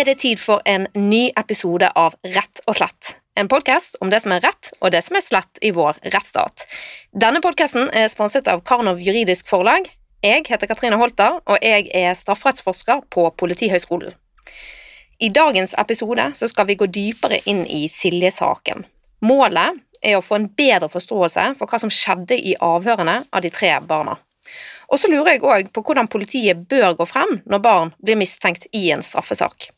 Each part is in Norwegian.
er det tid for en ny episode av Rett og slett. En podkast om det som er rett og det som er slett i vår rettsstat. Denne podkasten er sponset av Karnov juridisk forlag. Jeg heter Katrine Holter, og jeg er strafferettsforsker på Politihøgskolen. I dagens episode skal vi gå dypere inn i Silje-saken. Målet er å få en bedre forståelse for hva som skjedde i avhørene av de tre barna. Og så lurer jeg òg på hvordan politiet bør gå frem når barn blir mistenkt i en straffesak.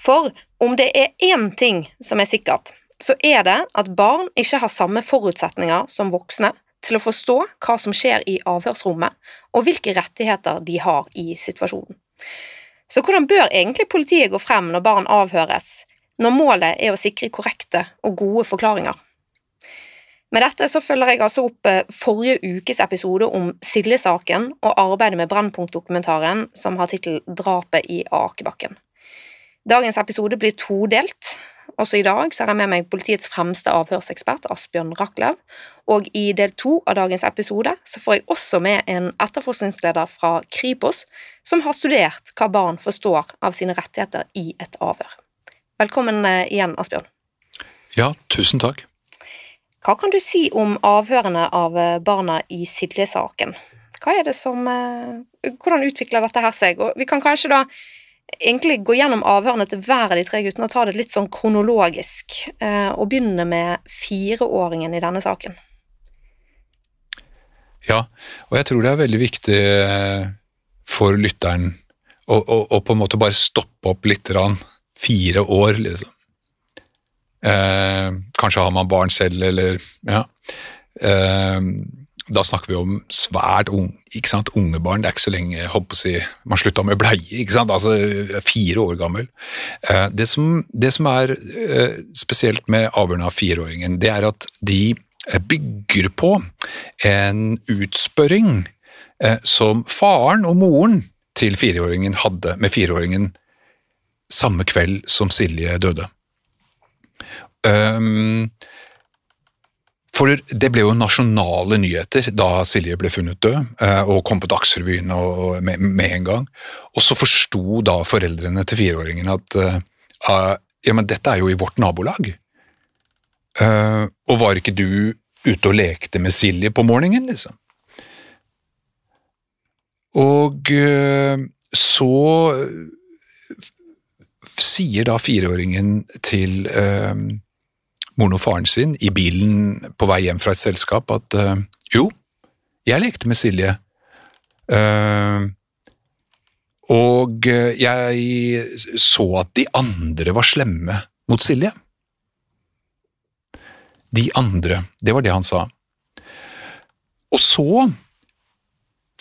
For om det er én ting som er sikkert, så er det at barn ikke har samme forutsetninger som voksne til å forstå hva som skjer i avhørsrommet, og hvilke rettigheter de har i situasjonen. Så hvordan bør egentlig politiet gå frem når barn avhøres, når målet er å sikre korrekte og gode forklaringer? Med dette så følger jeg altså opp eh, forrige ukes episode om Silje-saken og arbeidet med Brennpunkt-dokumentaren som har tittel Drapet i Akebakken. Dagens episode blir todelt. Også i dag så har jeg med meg politiets fremste avhørsekspert, Asbjørn Rachlew, og i del to av dagens episode så får jeg også med en etterforskningsleder fra Kripos som har studert hva barn forstår av sine rettigheter i et avhør. Velkommen eh, igjen, Asbjørn. Ja, tusen takk. Hva kan du si om avhørene av eh, barna i Silje-saken? Eh, Hvordan utvikler dette her seg? Og vi kan kanskje da egentlig gå gjennom avhørene til hver av de tre guttene og ta det litt sånn kronologisk, eh, og begynne med fireåringen i denne saken. Ja, og jeg tror det er veldig viktig for lytteren å, å, å på en måte bare stoppe opp litt. Fire år, liksom. Eh, kanskje har man barn selv, eller ja. Eh, da snakker vi om svært unge, ikke sant? unge barn. Det er ikke så lenge håper å si, man slutta med bleie. ikke sant? Altså fire år gammel. Eh, det, som, det som er eh, spesielt med avhørene av fireåringen, det er at de eh, bygger på en utspørring eh, som faren og moren til fireåringen hadde med fireåringen samme kveld som Silje døde. Um, for det ble jo nasjonale nyheter da Silje ble funnet død, eh, og kom på Dagsrevyen med, med, en gang. Og så forsto da foreldrene til fireåringen at uh, ja, men dette er jo i vårt nabolag. Uh, og var ikke du ute og lekte med Silje på morgenen, liksom? Og uh, så sier da fireåringen til eh, moren og faren sin i bilen på vei hjem fra et selskap at eh, jo, jeg lekte med Silje. Eh, og jeg så at de andre var slemme mot Silje. De andre, det var det han sa. Og så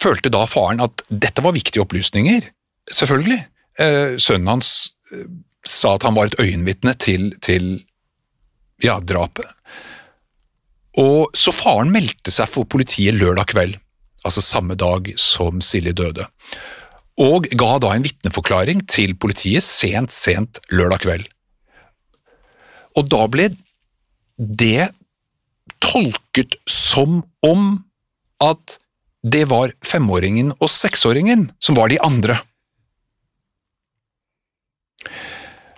følte da faren at dette var viktige opplysninger. Selvfølgelig. Sønnen hans sa at han var et øyenvitne til, til ja, drapet. Og Så faren meldte seg for politiet lørdag kveld, altså samme dag som Silje døde, og ga da en vitneforklaring til politiet sent, sent lørdag kveld. Og da ble det tolket som om at det var femåringen og seksåringen som var de andre.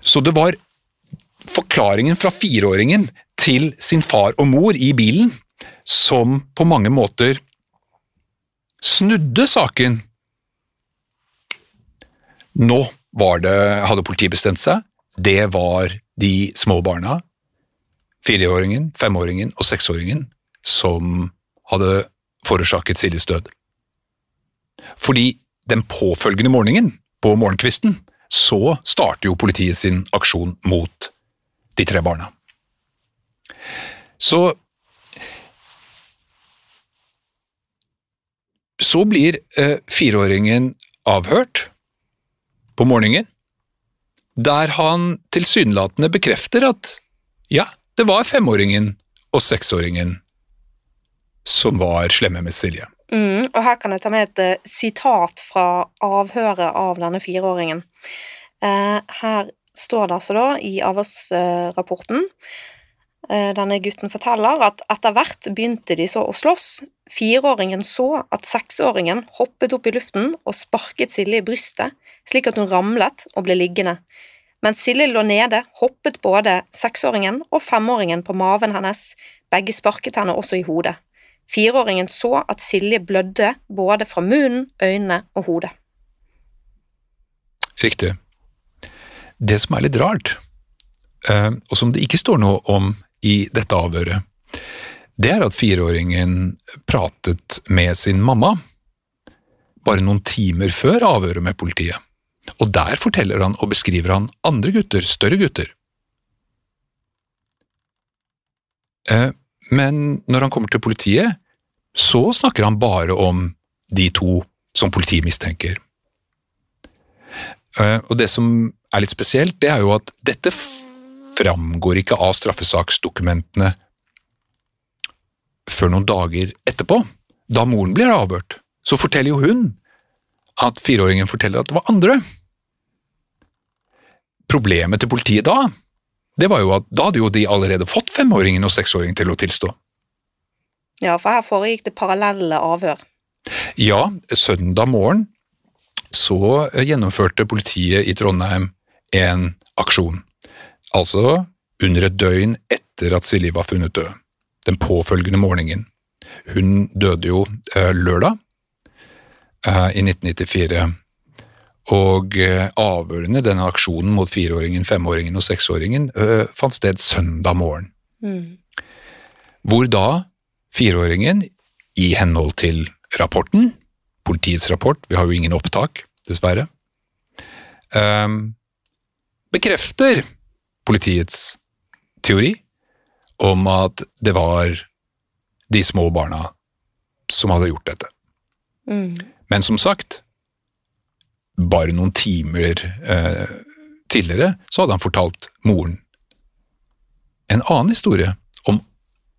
Så det var forklaringen fra fireåringen til sin far og mor i bilen som på mange måter snudde saken. Nå det, hadde politiet bestemt seg. Det var de små barna, fireåringen, femåringen og seksåringen, som hadde forårsaket Siljes død. Fordi den påfølgende morgenen, på morgenkvisten, så starter jo politiet sin aksjon mot de tre barna. Så Så blir eh, fireåringen avhørt på morgenen, der han tilsynelatende bekrefter at ja, det var femåringen og seksåringen som var slemme med Silje. Mm, og her kan jeg ta med et uh, sitat fra avhøret av denne fireåringen. Uh, her står det altså da i avhørsrapporten uh, Denne gutten forteller at etter hvert begynte de så å slåss. Fireåringen så at seksåringen hoppet opp i luften og sparket Silje i brystet, slik at hun ramlet og ble liggende. Mens Silje lå nede, hoppet både seksåringen og femåringen på maven hennes, begge sparket henne også i hodet. Fireåringen så at Silje blødde både fra munnen, øynene og hodet. Riktig. Det som er litt rart, eh, og som det ikke står noe om i dette avhøret, det er at fireåringen pratet med sin mamma bare noen timer før avhøret med politiet. Og der forteller han og beskriver han andre gutter, større gutter. Eh, men når han kommer til politiet, så snakker han bare om de to som politiet mistenker. Eh, og det som er litt spesielt, det er jo at dette framgår ikke av straffesaksdokumentene før noen dager etterpå, da moren blir avhørt. Så forteller jo hun at fireåringen forteller at det var andre. Problemet til politiet da, det var jo at da hadde jo de allerede fått femåringen og seksåringen til å tilstå. Ja, for her foregikk det parallelle avhør. Ja, søndag morgen så gjennomførte politiet i Trondheim en aksjon. Altså under et døgn etter at Silje var funnet død. Den påfølgende morgenen. Hun døde jo eh, lørdag eh, i 1994. Og eh, avhørene, denne aksjonen mot fireåringen, femåringen og seksåringen, fant sted søndag morgen. Mm. Hvor da fireåringen, i henhold til rapporten, politiets rapport, vi har jo ingen opptak, dessverre, um, bekrefter politiets teori om at det var de små barna som hadde gjort dette. Mm. Men som sagt, bare noen timer eh, tidligere så hadde han fortalt moren en annen historie om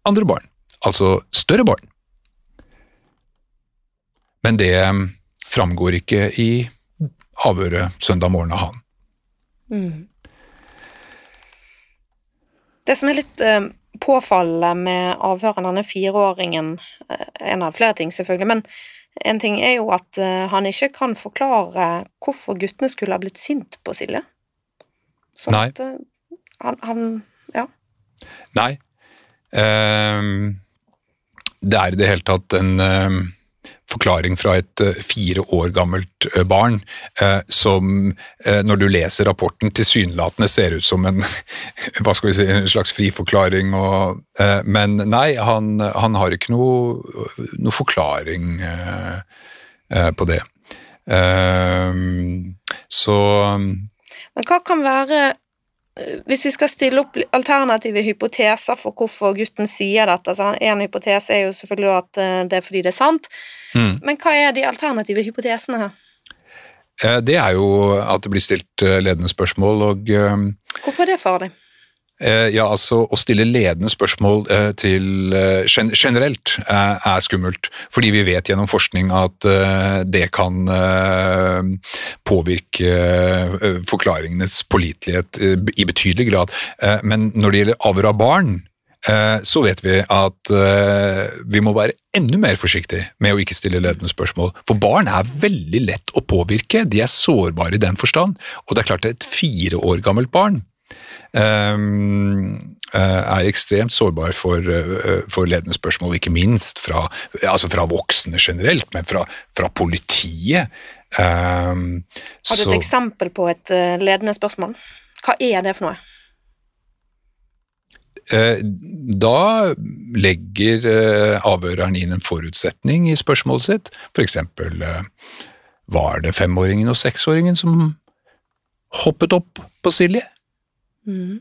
andre barn, altså større barn. Men det eh, framgår ikke i avhøret søndag morgen av han. Mm. Det som er litt eh, påfallende med avhøret denne fireåringen, eh, en av flere ting selvfølgelig, men en ting er jo at eh, han ikke kan forklare hvorfor guttene skulle ha blitt sint på Silje. Sånn Nei. at eh, han, han Ja. Nei. Ehm, det er i det hele tatt en ehm, forklaring fra et eh, fire år gammelt eh, barn, eh, som eh, når du leser rapporten tilsynelatende ser ut som en, hva skal vi si, en slags fri forklaring. Og, eh, men nei, han, han har ikke noe, noe forklaring eh, eh, på det. Så Men hva kan være eh, Hvis vi skal stille opp alternative hypoteser for hvorfor gutten sier dette altså En hypotese er jo selvfølgelig at eh, det er fordi det er sant, mm. men hva er de alternative hypotesene her? Eh, Det er jo at det blir stilt eh, ledende spørsmål, og Hvorfor er det farlig? Eh, ja, altså å stille ledende spørsmål eh, til eh, gen generelt er skummelt, fordi vi vet gjennom forskning at det kan påvirke forklaringenes pålitelighet i betydelig grad. Men når det gjelder avhør av barn, så vet vi at vi må være enda mer forsiktige med å ikke stille ledende spørsmål. For barn er veldig lett å påvirke, de er sårbare i den forstand. Og det er klart et fire år gammelt barn er ekstremt sårbar for, eh, for ledende spørsmål, ikke minst fra, altså fra voksne generelt, men fra, fra politiet. Ehm, Har du så- et eksempel på et eh, ledende spørsmål? Hva er det for noe? Eh, Da legger eh, avhøreren inn en forutsetning i spørsmålet sitt. Eh, var det femåringen og seksåringen som hoppet opp på Silje? Mhm.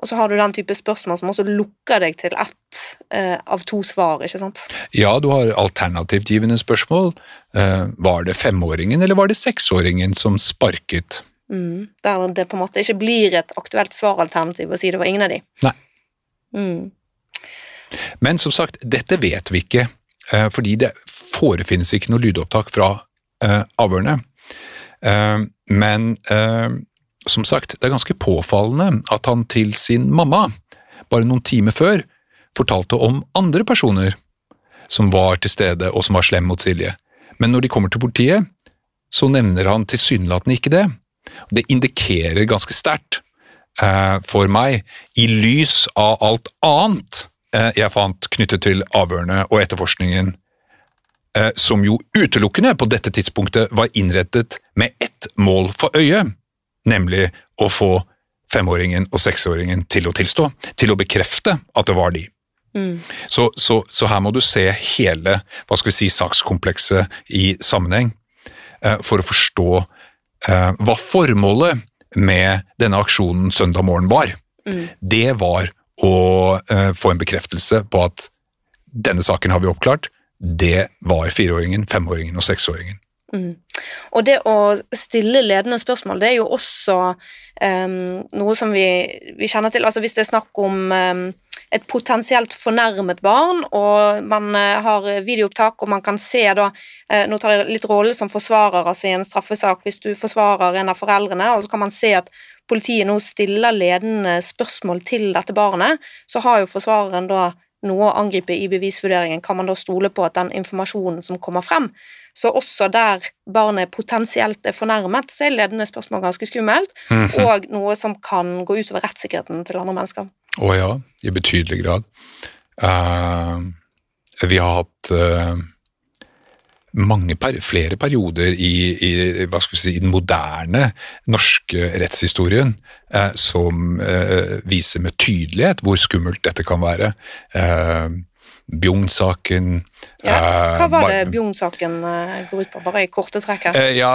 Og så har du den type spørsmål som også lukker deg til ett eh, av to svar, ikke sant? Ja, du har alternativgivende spørsmål. Eh, Var det femåringen eller var det seksåringen som sparket? Mm. Der det på en måte ikke blir et aktuelt svaralternativ å si det var ingen av de. Nei. Mm. Men som sagt, dette vet vi ikke, eh, fordi det forefinnes ikke noe lydopptak fra eh, avhørene. Eh, Men eh, som sagt, det er ganske påfallende at han til sin mamma, bare noen timer før, fortalte om andre personer som var til stede og som var slem mot Silje. Men når de kommer til politiet, så nevner han tilsynelatende ikke det. Det indikerer ganske sterkt eh, for meg, i lys av alt annet eh, jeg fant knyttet til avhørene og etterforskningen, eh, som jo utelukkende på dette tidspunktet var innrettet med ett mål for øye, nemlig å få femåringen og seksåringen til å tilstå, til å bekrefte at det var de. Mm. Så, så, så her må du se hele hva skal vi si, sakskomplekset i sammenheng eh, for å forstå eh, hva formålet med denne aksjonen søndag morgen var. Mm. Det var å eh, få en bekreftelse på at denne saken har vi oppklart. Det var fireåringen, femåringen og seksåringen. Mm. Og det å stille ledende spørsmål, det er jo også um, noe som vi, vi, kjenner til. Altså Hvis det er snakk om um, et potensielt fornærmet barn, og man uh, har videoopptak, og man kan se da uh, Nå tar jeg litt rollen som forsvarer altså i en straffesak, hvis du forsvarer en av foreldrene, og så kan man se at politiet nå stiller ledende spørsmål til dette barnet, så har jo forsvareren da noe å angripe i bevisvurderingen, kan man da stole på at den informasjonen som kommer frem. Så også der barnet potensielt er fornærmet, så er ledende spørsmål ganske skummelt, mm -hmm. og noe som kan gå utover rettssikkerheten til andre mennesker. Å ja, i betydelig grad. Uh, vi har hatt uh mange flere perioder i, i, si, i den moderne norske rettshistorien eh, som eh, viser med tydelighet hvor skummelt dette kan være. Eh, Bjugn-saken ja, Hva var det Bjugn-saken går ut på, bare i korte trekk? Ja,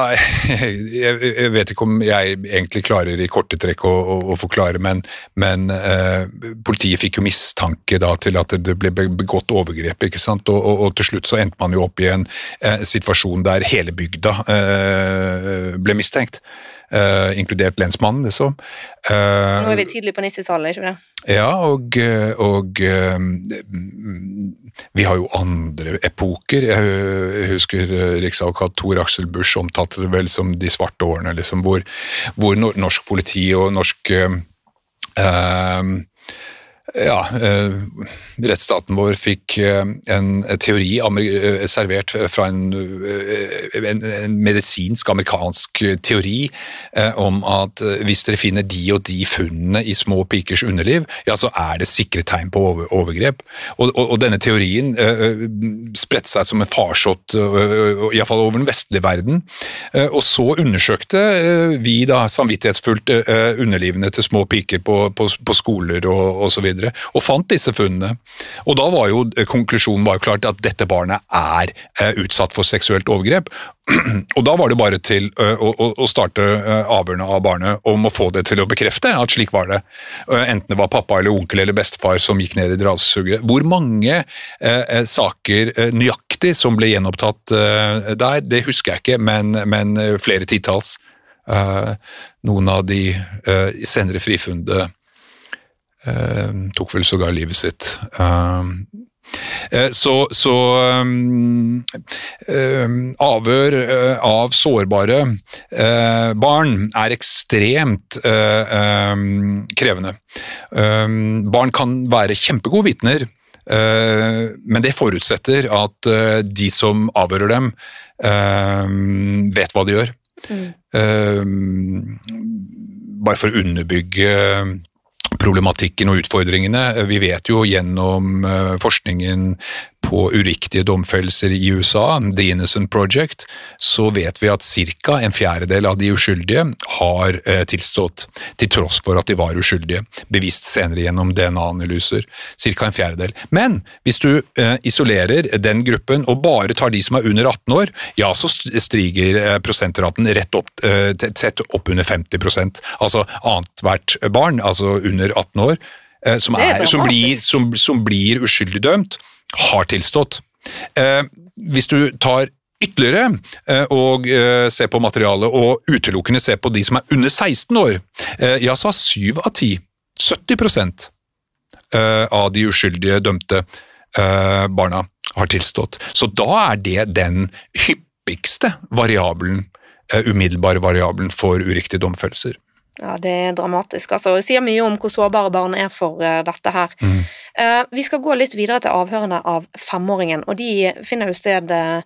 jeg, vet ikke om jeg egentlig klarer i korte trekk å, å, å forklare, men, men eh, politiet fikk jo mistanke da til at det ble begått overgrep, ikke sant? Og, og, og til slutt så endte man jo opp i en eh, situasjon der hele bygda eh, ble mistenkt. Uh, inkludert lensmannen, liksom. Uh, Nå er vi tidlig på 90-tallet, ikke sant? Ja, og, og uh, vi har jo andre epoker. Jeg husker riksadvokat Tor Aksel Busch omtalte det vel som de svarte årene, liksom, hvor, hvor norsk politi og norsk ja, eh, rettsstaten vår fikk eh, en teori eh, servert fra en, en, en, medisinsk amerikansk teori om at hvis dere finner de og de funnene i små pikers underliv, ja, så er det sikre tegn på over, overgrep. Og, og, og, denne teorien spredte seg som en farsott, iallfall over den vestlige verden. Og så undersøkte vi da samvittighetsfullt underlivene til små piker på, på, på skoler og osv og fant disse funnene. Og da var jo eh, konklusjonen var jo klart at dette barnet er eh, utsatt for seksuelt overgrep. Og da var det bare til eh, å, starte avhørene av barnet om å få det til å bekrefte at slik var det. Enten det var pappa eller onkel eller bestefar som gikk ned i dragsuget. Hvor mange eh, saker nøyaktig som ble gjenopptatt eh, der, det husker jeg ikke, men, men flere titalls. Eh, noen av de senere frifunne Eh, tok vel sågar livet sitt. Eh, eh, så, så um, um, avhør uh, av sårbare uh, barn er ekstremt uh, um, krevende. barn kan være kjempegode vitner, men det forutsetter at de som avhører dem, vet hva de gjør. Mm. bare for å underbygge problematikken og utfordringene. Vi vet jo gjennom eh, forskningen på uriktige domfellelser i USA, The Innocent Project, så vet vi at ca. en fjerdedel av de uskyldige har eh, tilstått, til tross for at de var uskyldige. bevisst senere gjennom DNA-analyser. Ca. en fjerdedel. Men hvis du eh, isolerer den gruppen og bare tar de som er under 18 år, ja, så stiger eh, prosentraten rett opp, tett opp under 50% Altså annethvert barn, altså under 18 år, som, er, som, blir, som, som blir uskyldig dømt har tilstått. Eh, hvis du tar ytterligere eh, og eh, ser på materialet, og utelukkende ser på de som er under 16 år, ja, så har syv av ti, 70 eh, av de uskyldige dømte barna har tilstått. Så da er det den hyppigste variabelen, umiddelbare variabelen for uriktige domfellelser. Ja, det er dramatisk. Altså, det sier mye om hvor sårbare barn er for uh, dette her. Mm. Uh, vi skal gå litt videre til avhørene av femåringen, og de finner jo sted uh,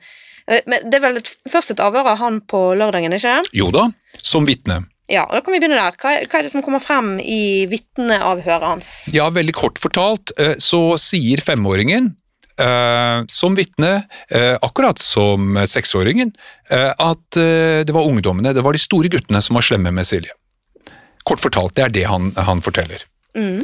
Men det er vel et, først et avhør av han på lørdagen, ikke Jo da, som vitne. Ja, og da kan vi begynne der. Hva, hva er det som kommer frem i vitneavhøret hans? Ja, veldig kort fortalt så sier femåringen som vitne, akkurat som seksåringen, at det var ungdommene, det var de store guttene som var slemme med Silje. Kort fortalt, det er det han, han forteller. Mm.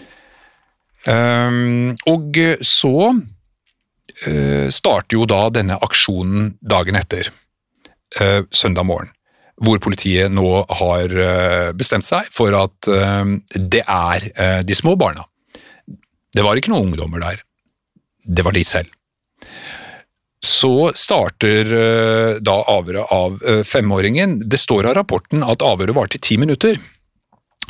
Um, og så uh, starter jo da denne aksjonen dagen etter, uh, søndag morgen, hvor politiet nå har uh, bestemt seg for at det er de små barna. Det var ikke noen ungdommer der, det var de selv. Så starter da avhøret av femåringen. Det står av rapporten at avhøret varte i ti minutter.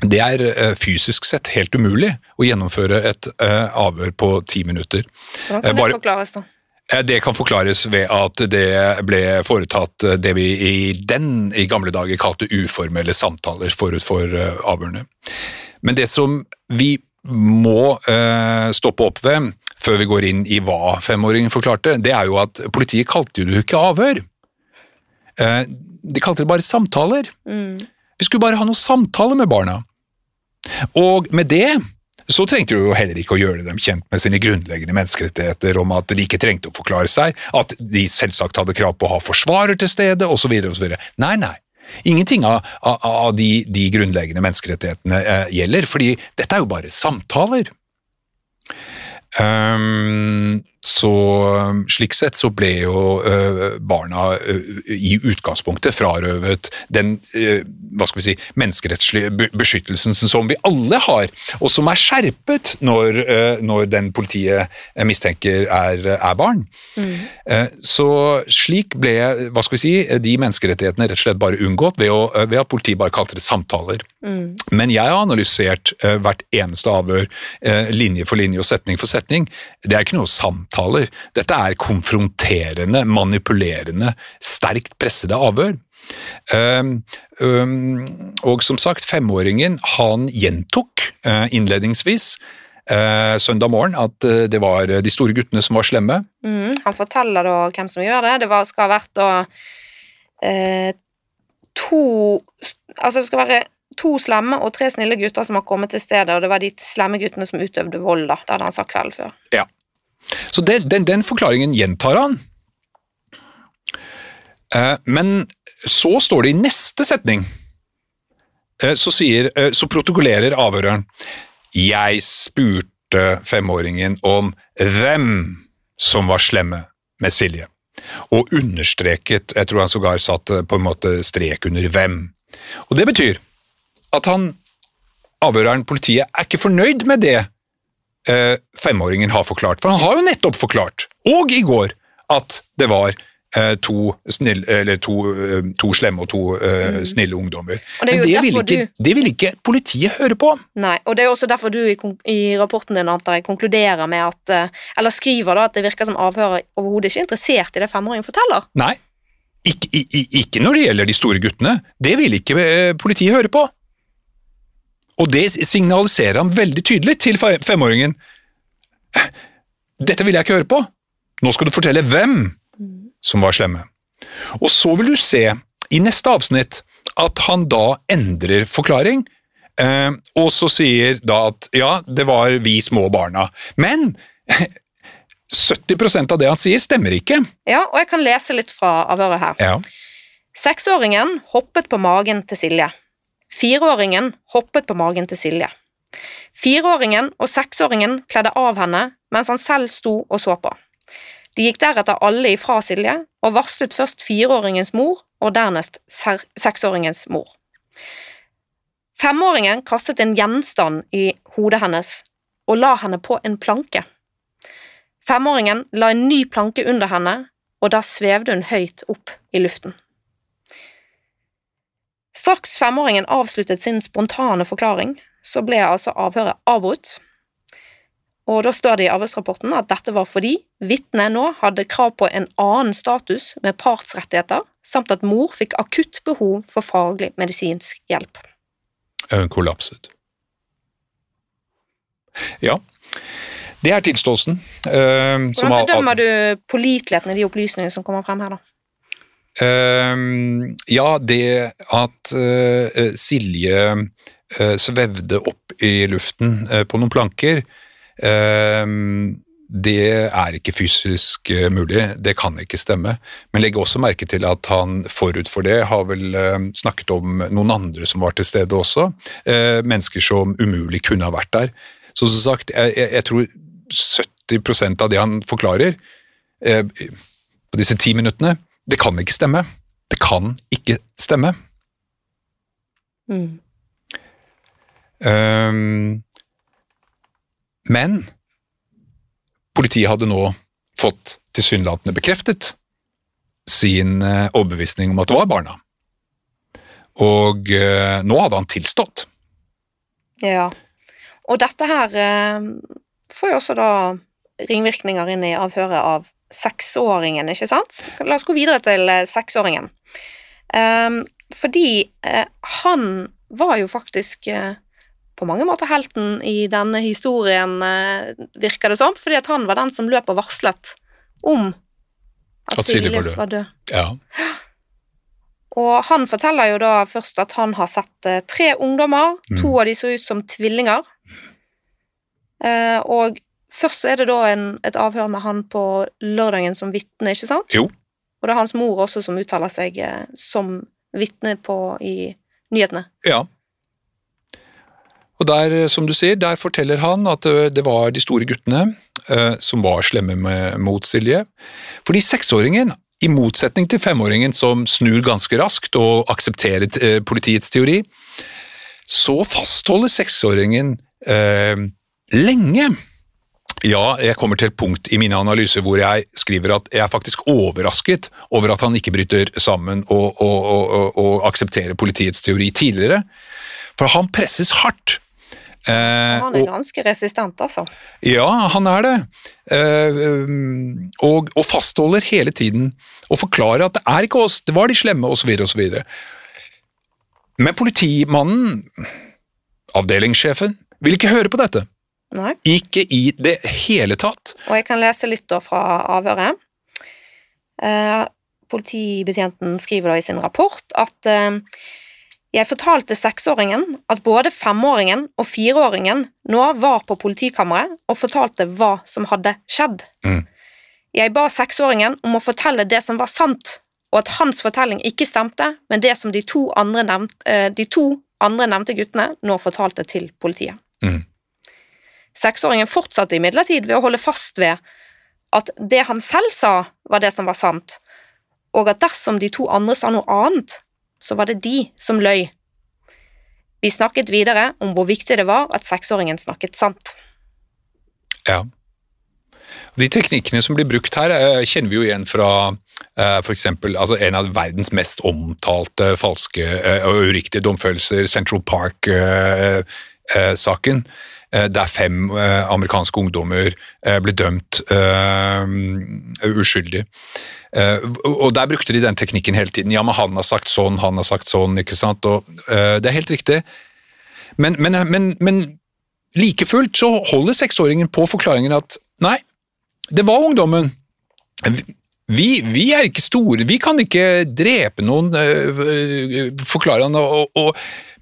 Det er uh, fysisk sett helt umulig å gjennomføre et uh, avhør på ti minutter. Hvordan kan Bare- det forklares, da? Eh, Det kan forklares ved at det ble foretatt eh, det vi i den i gamle dager kalte uformelle samtaler forut for eh, avhørene. Men det som vi må eh, stoppe opp ved før vi går inn i hva femåringen forklarte, det er jo at politiet kalte jo det ikke avhør. Eh, de kalte det bare samtaler. Mm. Vi skulle bare ha noen samtaler med barna. Og med det så trengte du jo heller ikke å gjøre dem kjent med sine grunnleggende menneskerettigheter om at de ikke trengte å forklare seg, at de selvsagt hadde krav på å ha forsvarer til stede, osv. Nei, nei. Ingenting av, av, av de, de grunnleggende menneskerettighetene eh, gjelder, fordi dette er jo bare samtaler. Ehm, så slik sett så ble jo eh, barna eh, i utgangspunktet frarøvet den eh, hva skal vi si, menneskerettslige beskyttelsen som vi alle har, og som er skjerpet når, eh, når den politiet eh, mistenker er, er barn. Mm. Så slik ble hva skal vi si, de menneskerettighetene rett og slett bare unngått ved, å, eh, ved at politiet bare kalte det samtaler. Mm. Men jeg har analysert eh, hvert eneste avhør, eh, linje for linje og setning for setning. Det er ikke noe samtaler. Dette er konfronterende, manipulerende, sterkt pressede avhør. Um, um, og som sagt, femåringen han gjentok uh, innledningsvis uh, søndag morgen at uh, det var de store guttene som var slemme. Mm. Han forteller da hvem som gjør det. Det var, skal ha vært da to Altså, det skal være to slemme og tre snille gutter som har kommet til stedet, og det var de slemme guttene som utøvde vold, da. Det hadde han sagt kvelden før. Så den, den, den forklaringen gjentar han. Eh, men så står det i neste setning, eh, så, sier, eh, så protokollerer avhøreren Jeg spurte femåringen om hvem som var slemme med Silje, og understreket Jeg tror han sågar satte på en måte strek under hvem. Og det betyr at han, avhøreren, politiet, er ikke fornøyd med det eh, femåringen har forklart. For han har jo nettopp forklart, og i går, at det var eh, to, snill, eller to, eh, to slemme og to eh, snille ungdommer. Det Men det vil, ikke, ikke, det vil ikke politiet høre på. Nei, og det er også derfor du i, i rapporten din antar jeg, konkluderer med at eh, Eller skriver da at det virker som avhører overhodet ikke er interessert i det femåringen forteller. Nei, ikke, ikke når det gjelder de store guttene. Det vil ikke politiet høre på. Og det signaliserer han veldig tydelig til femåringen. Dette vil jeg ikke høre på. Nå skal du fortelle hvem som var slemme. Og så vil du se i neste avsnitt at han da endrer forklaring, eh, og så sier da at ja, det var vi små barna. Men 70% av det han sier, stemmer ikke. Ja, og jeg kan lese litt fra avhøret her. Ja. Seksåringen hoppet på magen til Silje. Fireåringen hoppet på magen til Silje. Fireåringen og seksåringen kledde av henne mens han selv sto og så på. De gikk deretter alle ifra Silje og varslet først fireåringens mor og dernest seksåringens mor. Femåringen kastet en gjenstand i hodet hennes og la henne på en planke. Femåringen la en ny planke under henne, og da svevde hun høyt opp i luften. Straks femåringen avsluttet sin spontane forklaring, så ble altså avhøret avbrutt. Og da står det i avhørsrapporten at dette var fordi vitnet nå hadde krav på en annen status med partsrettigheter, samt at mor fikk akutt behov for faglig medisinsk hjelp. Hun kollapset. Ja, det er tilståelsen. Uh, Hvordan bedømmer du påliteligheten i de opplysningene som kommer frem her, da? Ehm, ja, det at eh, Silje eh, svevde opp i luften eh, på noen planker, ehm, det er ikke fysisk mulig, det kan ikke stemme. Men legg også merke til at han forut for det har vel eh, snakket om noen andre som var til stede også. Mennesker som umulig kunne ha vært der. Så som sagt, jeg, jeg, tror 70% av det han forklarer på disse ti minuttene, det kan ikke stemme. Det kan ikke stemme. Mm. Um, men politiet hadde nå fått tilsynelatende bekreftet sin eh, overbevisning om at det var barna. Og uh, nå hadde han tilstått. Ja. Og dette her uh, får jo også da ringvirkninger inn i avhøret av seksåringen, ikke sant? La oss gå videre til eh, seksåringen. Um, fordi uh, han var jo faktisk uh, på mange måter helten i denne historien, uh, virker det som, fordi at han var den som løp og varslet om At Silje var død. var død. Ja. Og han forteller jo da først at han har sett tre ungdommer, Mm. to av de så ut som tvillinger. Og først så er det da en, et avhør med han på lørdagen som vitne, ikke sant? Jo. Og det er hans mor også som uttaler seg eh, som vitne på i nyhetene. Ja. Og der, eh, som du sier, der forteller han at eh, det var de store guttene eh, som var slemme med, mot Silje. Fordi seksåringen, i motsetning til femåringen som snur ganske raskt og aksepterer eh, politiets teori, så fastholder seksåringen eh, lenge. Ja, jeg kommer til et punkt i mine analyser hvor jeg skriver at jeg er faktisk overrasket over at han ikke bryter sammen og, og, og, og, aksepterer politiets teori tidligere. For han presses hardt. Eh, Han er ganske resistent, altså. ja, han er det. Eh, og, og fastholder hele tiden og forklarer at det er ikke oss, det var de slemme, osv., osv. Men politimannen, avdelingssjefen, vil ikke høre på dette. Nei. Ikke i det hele tatt. Og jeg kan lese litt da fra avhøret. Eh, politibetjenten skriver da i sin rapport at eh, jeg fortalte seksåringen at både femåringen og fireåringen nå var på politikammeret og fortalte hva som hadde skjedd. Mm. Jeg ba seksåringen om å fortelle det som var sant, og at hans fortelling ikke stemte med det som de to andre, nevnte, eh, de to andre nevnte guttene nå fortalte til politiet. Mm. Seksåringen fortsatte imidlertid ved å holde fast ved at det han selv sa, var det som var sant, og at dersom de to andre sa noe annet, så var det de som løy. Vi snakket videre om hvor viktig det var at seksåringen snakket sant. Ja. De teknikkene som blir brukt her, eh, kjenner vi jo igjen fra f.eks. for eksempel, altså en av verdens mest omtalte falske eh, og uriktige domfølelser, Central Park-saken, der fem eh, amerikanske ungdommer eh, ble dømt eh, uskyldig. Eh, og der brukte de den teknikken hele tiden. Ja, men han har sagt sånn, han har sagt sånn, ikke sant. Og, eh, det er helt riktig. Men, men, men, men like fullt så holder seksåringen på forklaringen at nei, det var ungdommen. Vi, vi er ikke store, vi kan ikke drepe noen, øh, forklarer han.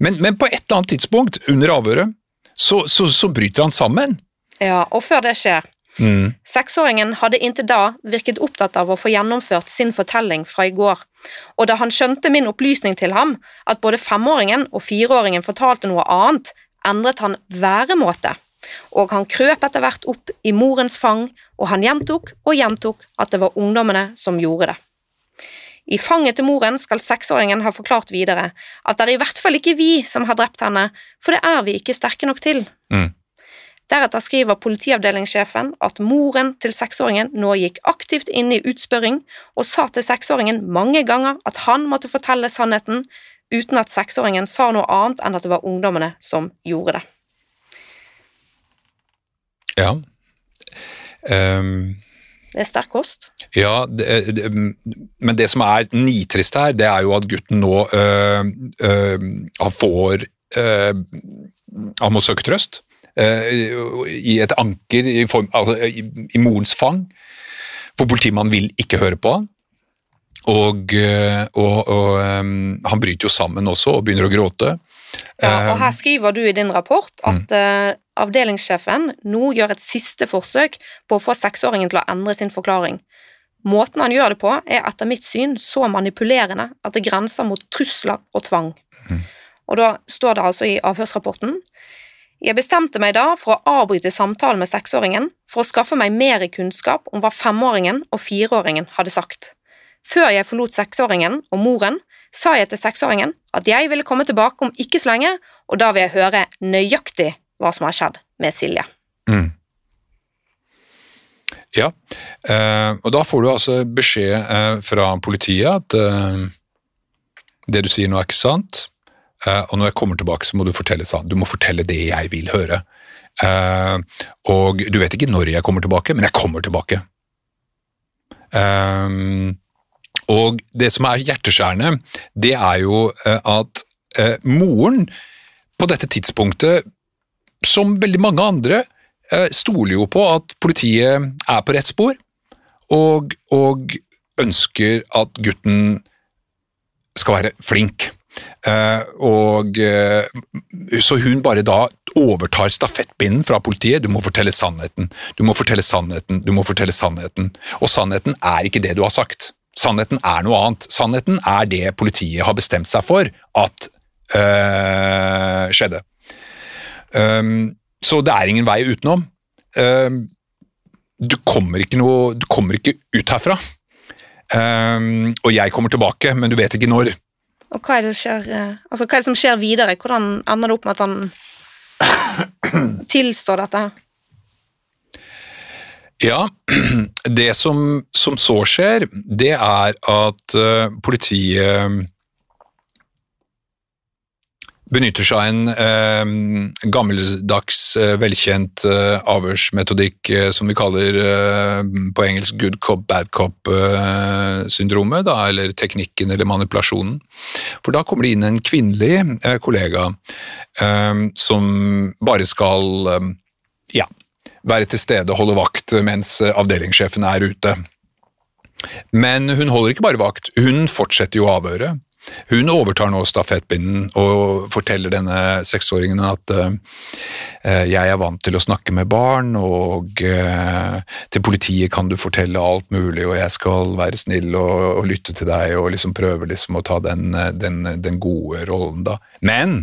Men, men på et eller annet tidspunkt under avhøret så, så, så bryter han sammen. Ja, og før det skjer, Mm. seksåringen hadde inntil da virket opptatt av å få gjennomført sin fortelling fra i går, og da han skjønte min opplysning til ham, at både femåringen og fireåringen fortalte noe annet, endret han væremåte, og han krøp etter hvert opp i morens fang, og han gjentok og gjentok at det var ungdommene som gjorde det. I fanget til moren skal seksåringen ha forklart videre at det er i hvert fall ikke vi som har drept henne, for det er vi ikke sterke nok til. Mm. Deretter skriver politiavdelingssjefen at moren til seksåringen nå gikk aktivt inn i utspørring og sa til seksåringen mange ganger at han måtte fortelle sannheten, uten at seksåringen sa noe annet enn at det var ungdommene som gjorde det. Ja. Ehm, Det er sterk kost. ja, det, det, men det som er nitrist her, det er jo at gutten nå øh, øh, får øh, Han må søke trøst i et anker i, form, altså, i, i morens fang. For politimannen vil ikke høre på han. Og, og, og um, han bryter jo sammen også og begynner å gråte. Ja, og her skriver du i din rapport at eh, avdelingssjefen nå gjør et siste forsøk på å få seksåringen til å endre sin forklaring. Måten han gjør det på, er etter mitt syn så manipulerende at det grenser mot trusler og tvang. Mhm. Og da står det altså i avhørsrapporten Jeg bestemte meg da for å avbryte samtalen med seksåringen for å skaffe meg mer kunnskap om hva femåringen og fireåringen hadde sagt. Før jeg forlot seksåringen og moren, sa jeg til seksåringen at jeg ville komme tilbake om ikke så lenge, og da vil jeg høre nøyaktig hva som har skjedd med Silje. Mm. Ja, eh, og da får du altså beskjed eh, fra politiet at eh, det du sier nå er ikke sant, eh, og når jeg kommer tilbake så må du fortelle sant. Du må fortelle det jeg vil høre. Eh, og du vet ikke når jeg kommer tilbake, men jeg kommer tilbake. Eh, og det som er hjerteskjærende, det er jo at moren på dette tidspunktet, som veldig mange andre, eh, stoler jo på at politiet er på rett spor, og, og ønsker at gutten skal være flink. Uh, og uh, Så hun bare da overtar stafettpinnen fra politiet. Du må fortelle sannheten, du må fortelle sannheten, du må fortelle sannheten. Og sannheten er ikke det du har sagt. Sannheten er noe annet. Sannheten er det politiet har bestemt seg for at uh, skjedde. Um, så det er ingen vei utenom. Um, du, kommer ikke noe, du kommer ikke ut herfra. Um, og jeg kommer tilbake, men du vet ikke når. Og hva er det, som skjer, eh, altså, hva er det som skjer videre? Hvordan ender det opp med at han tilstår dette? Ja, det som, som så skjer, det er at uh, politiet benytter seg av en eh, gammeldags, eh, velkjent eh, avhørsmetodikk eh, som vi kaller eh, på engelsk good cop, bad cop-syndromet, da, eller teknikken eller manipulasjonen. For da kommer det inn en kvinnelig eh, kollega eh, som bare skal eh, ja, være til stede og holde vakt mens eh, avdelingssjefen er ute. Men hun holder ikke bare vakt, hun fortsetter jo avhøret. Hun overtar nå stafettpinnen og forteller denne seksåringen at uh, jeg er vant til å snakke med barn, og uh, til politiet kan du fortelle alt mulig, og jeg skal være snill og, og lytte til deg og liksom prøve liksom å ta den, den, den gode rollen, da. Men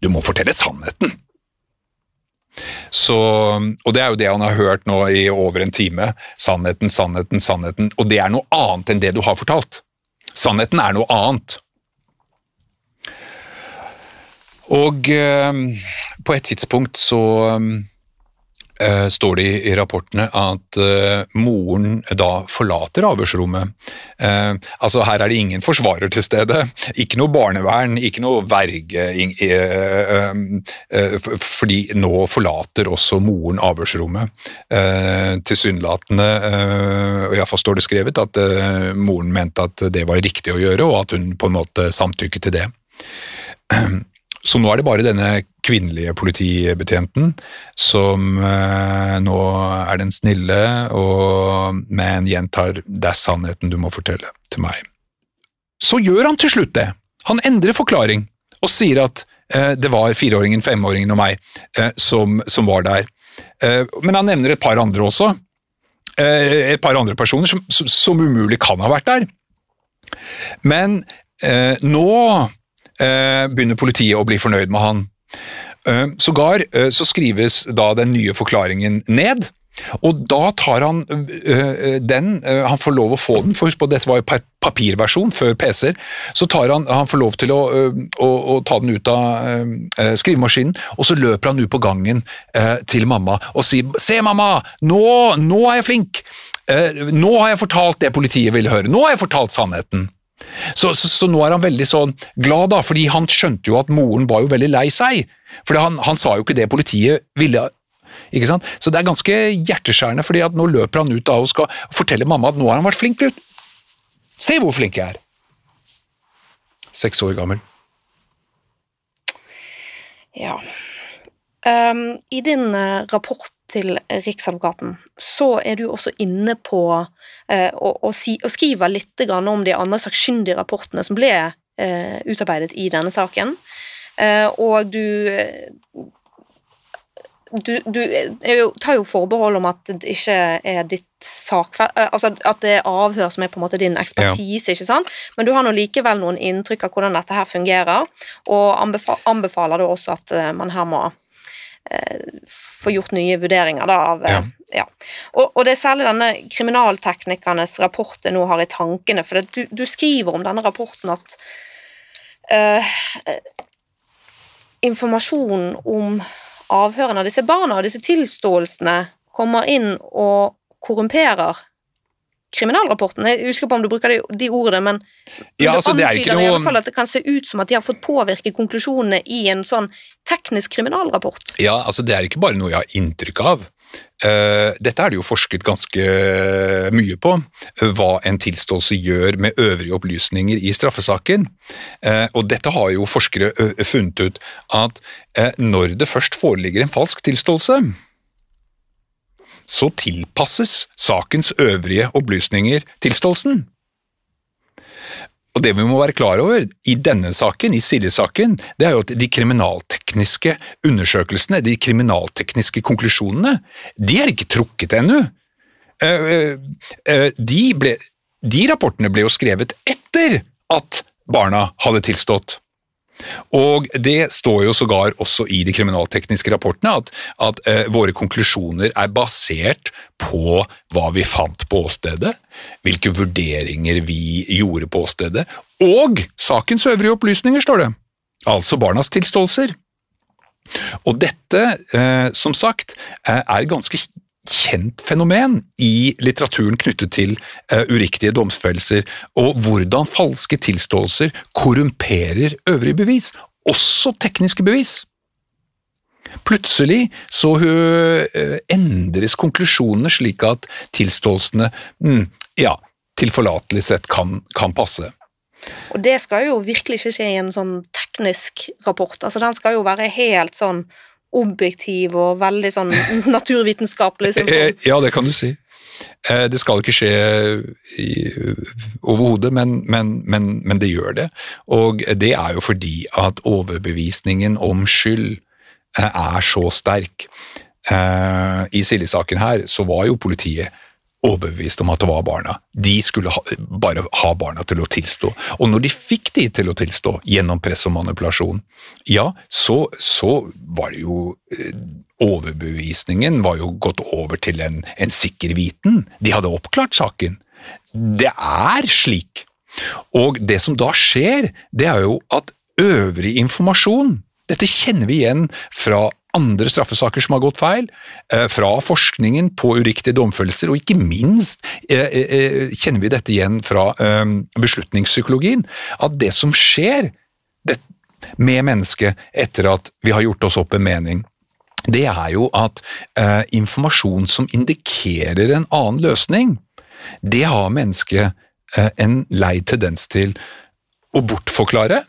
du må fortelle sannheten! Så, og det er jo det han har hørt nå i over en time. Sannheten, sannheten, sannheten. Og det er noe annet enn det du har fortalt. Sannheten er noe annet. Og eh, på et tidspunkt så eh, står det i rapportene at eh, moren da forlater avhørsrommet. Altså Her er det ingen forsvarer til stede, ikke noe barnevern, ikke noe verge. fordi nå forlater også moren avhørsrommet. Eh, Tilsynelatende, og iallfall står det skrevet, at moren mente at det var riktig å gjøre, og at hun på en måte samtykket til det. Så nå er det bare denne kvinnelige politibetjenten som eh, nå er den snille, og, men gjentar 'det er sannheten du må fortelle til meg'. Så gjør han til slutt det. Han endrer forklaring og sier at eh, det var fireåringen, femåringen og meg eh, som, som var der. Eh, men han nevner et par andre også. Eh, et par andre personer som, som, som umulig kan ha vært der. Men eh, nå begynner politiet å bli fornøyd med han. Eh, Sågar eh, så skrives da den nye forklaringen ned, og da tar han eh, den, eh, han får lov å få den, for husk på dette var jo papirversjon før PC-er, så tar han, han får lov til å, eh, å, å ta den ut av eh, skrivemaskinen, og så løper han ut på gangen eh, til mamma og sier 'se mamma, nå, nå er jeg flink', Eh, nå har jeg fortalt det politiet ville høre, nå har jeg fortalt sannheten'. Så, så, så nå er han veldig sånn glad, da, fordi han skjønte jo at moren var jo veldig lei seg. For han, han sa jo ikke det politiet ville. ikke sant? Så det er ganske hjerteskjærende, fordi at nå løper han ut da og skal fortelle mamma at nå har han vært flink gutt. Se hvor flink jeg er. Seks år gammel. Ja. Um, i din uh, rapport til Riksadvokaten, så er du også inne på å, si, skrive litt om de andre sakkyndige rapportene som ble uh, utarbeidet i denne saken. og du du, du tar jo forbehold om at det ikke er ditt sakfelt Altså at det er avhør som er på en måte din ekspertise, ja. ikke sant? Men du har nå likevel noen inntrykk av hvordan dette her fungerer, og anbefaler du også at man her må eh, få gjort nye vurderinger da, av ja. ja. Og, og, det er særlig denne kriminalteknikernes rapport jeg nå har i tankene, for du, du, skriver om denne rapporten at uh, informasjon om avhørene av disse barna og disse tilståelsene kommer inn og korrumperer kriminalrapporten. Jeg husker på om du bruker de, de ordene, men ja, altså, det antyder noe... i alle fall at det kan se ut som at de har fått påvirke konklusjonene i en sånn teknisk kriminalrapport. Ja, altså det er ikke bare noe jeg har inntrykk av. Uh, dette er det jo forsket ganske mye på, hva en tilståelse gjør med øvrige opplysninger i straffesaken. Uh, og dette har jo forskere uh, funnet ut at når det først foreligger en falsk tilståelse, så tilpasses sakens øvrige opplysninger tilståelsen. Og Det vi må være klar over i denne saken, i Silje-saken, det er jo at de kriminaltekniske undersøkelsene, de kriminaltekniske konklusjonene, de er ikke trukket ennå. De, eh, eh, de, de rapportene ble jo skrevet etter at barna hadde tilstått. Og det står jo sågar også i de kriminaltekniske rapportene at, at eh, våre konklusjoner er basert på hva vi fant på åstedet, hvilke vurderinger vi gjorde på åstedet, og sakens øvrige opplysninger, står det. Altså barnas tilståelser. Og dette, eh, som sagt, er ganske kjent fenomen i litteraturen knyttet til uh, uriktige domsfellelser, og hvordan falske tilståelser korrumperer øvrige bevis, også tekniske bevis. Plutselig så uh, endres konklusjonene slik at tilståelsene mm, ja, tilforlatelig sett kan, kan passe. Og det skal jo virkelig ikke skje i en sånn teknisk rapport. Altså Den skal jo være helt sånn objektiv og veldig sånn naturvitenskapelig. Eh, ja, det kan du si. Eh, det skal ikke skje overhodet, men, men, men, men, det gjør det. Og det er jo fordi at overbevisningen om skyld eh, er så sterk. I Silje-saken her så var jo politiet overbevist om at det var barna. De skulle ha, bare ha barna til å tilstå. Og når de fikk de til å tilstå gjennom press og manipulasjon, ja, så, så var det jo eh, Overbevisningen var jo gått over til en, en sikker viten. De hadde oppklart saken. Det er slik. Og det som da skjer, det er jo at øvrig informasjon dette kjenner vi igjen fra andre straffesaker som har gått feil, eh, fra forskningen på uriktige domfølelser, og ikke minst eh, eh, kjenner vi dette igjen fra beslutningspsykologien, at det som skjer med mennesket etter at vi har gjort oss opp en mening, det er jo at informasjon som indikerer en annen løsning, det har mennesket en lei tendens til å bortforklare,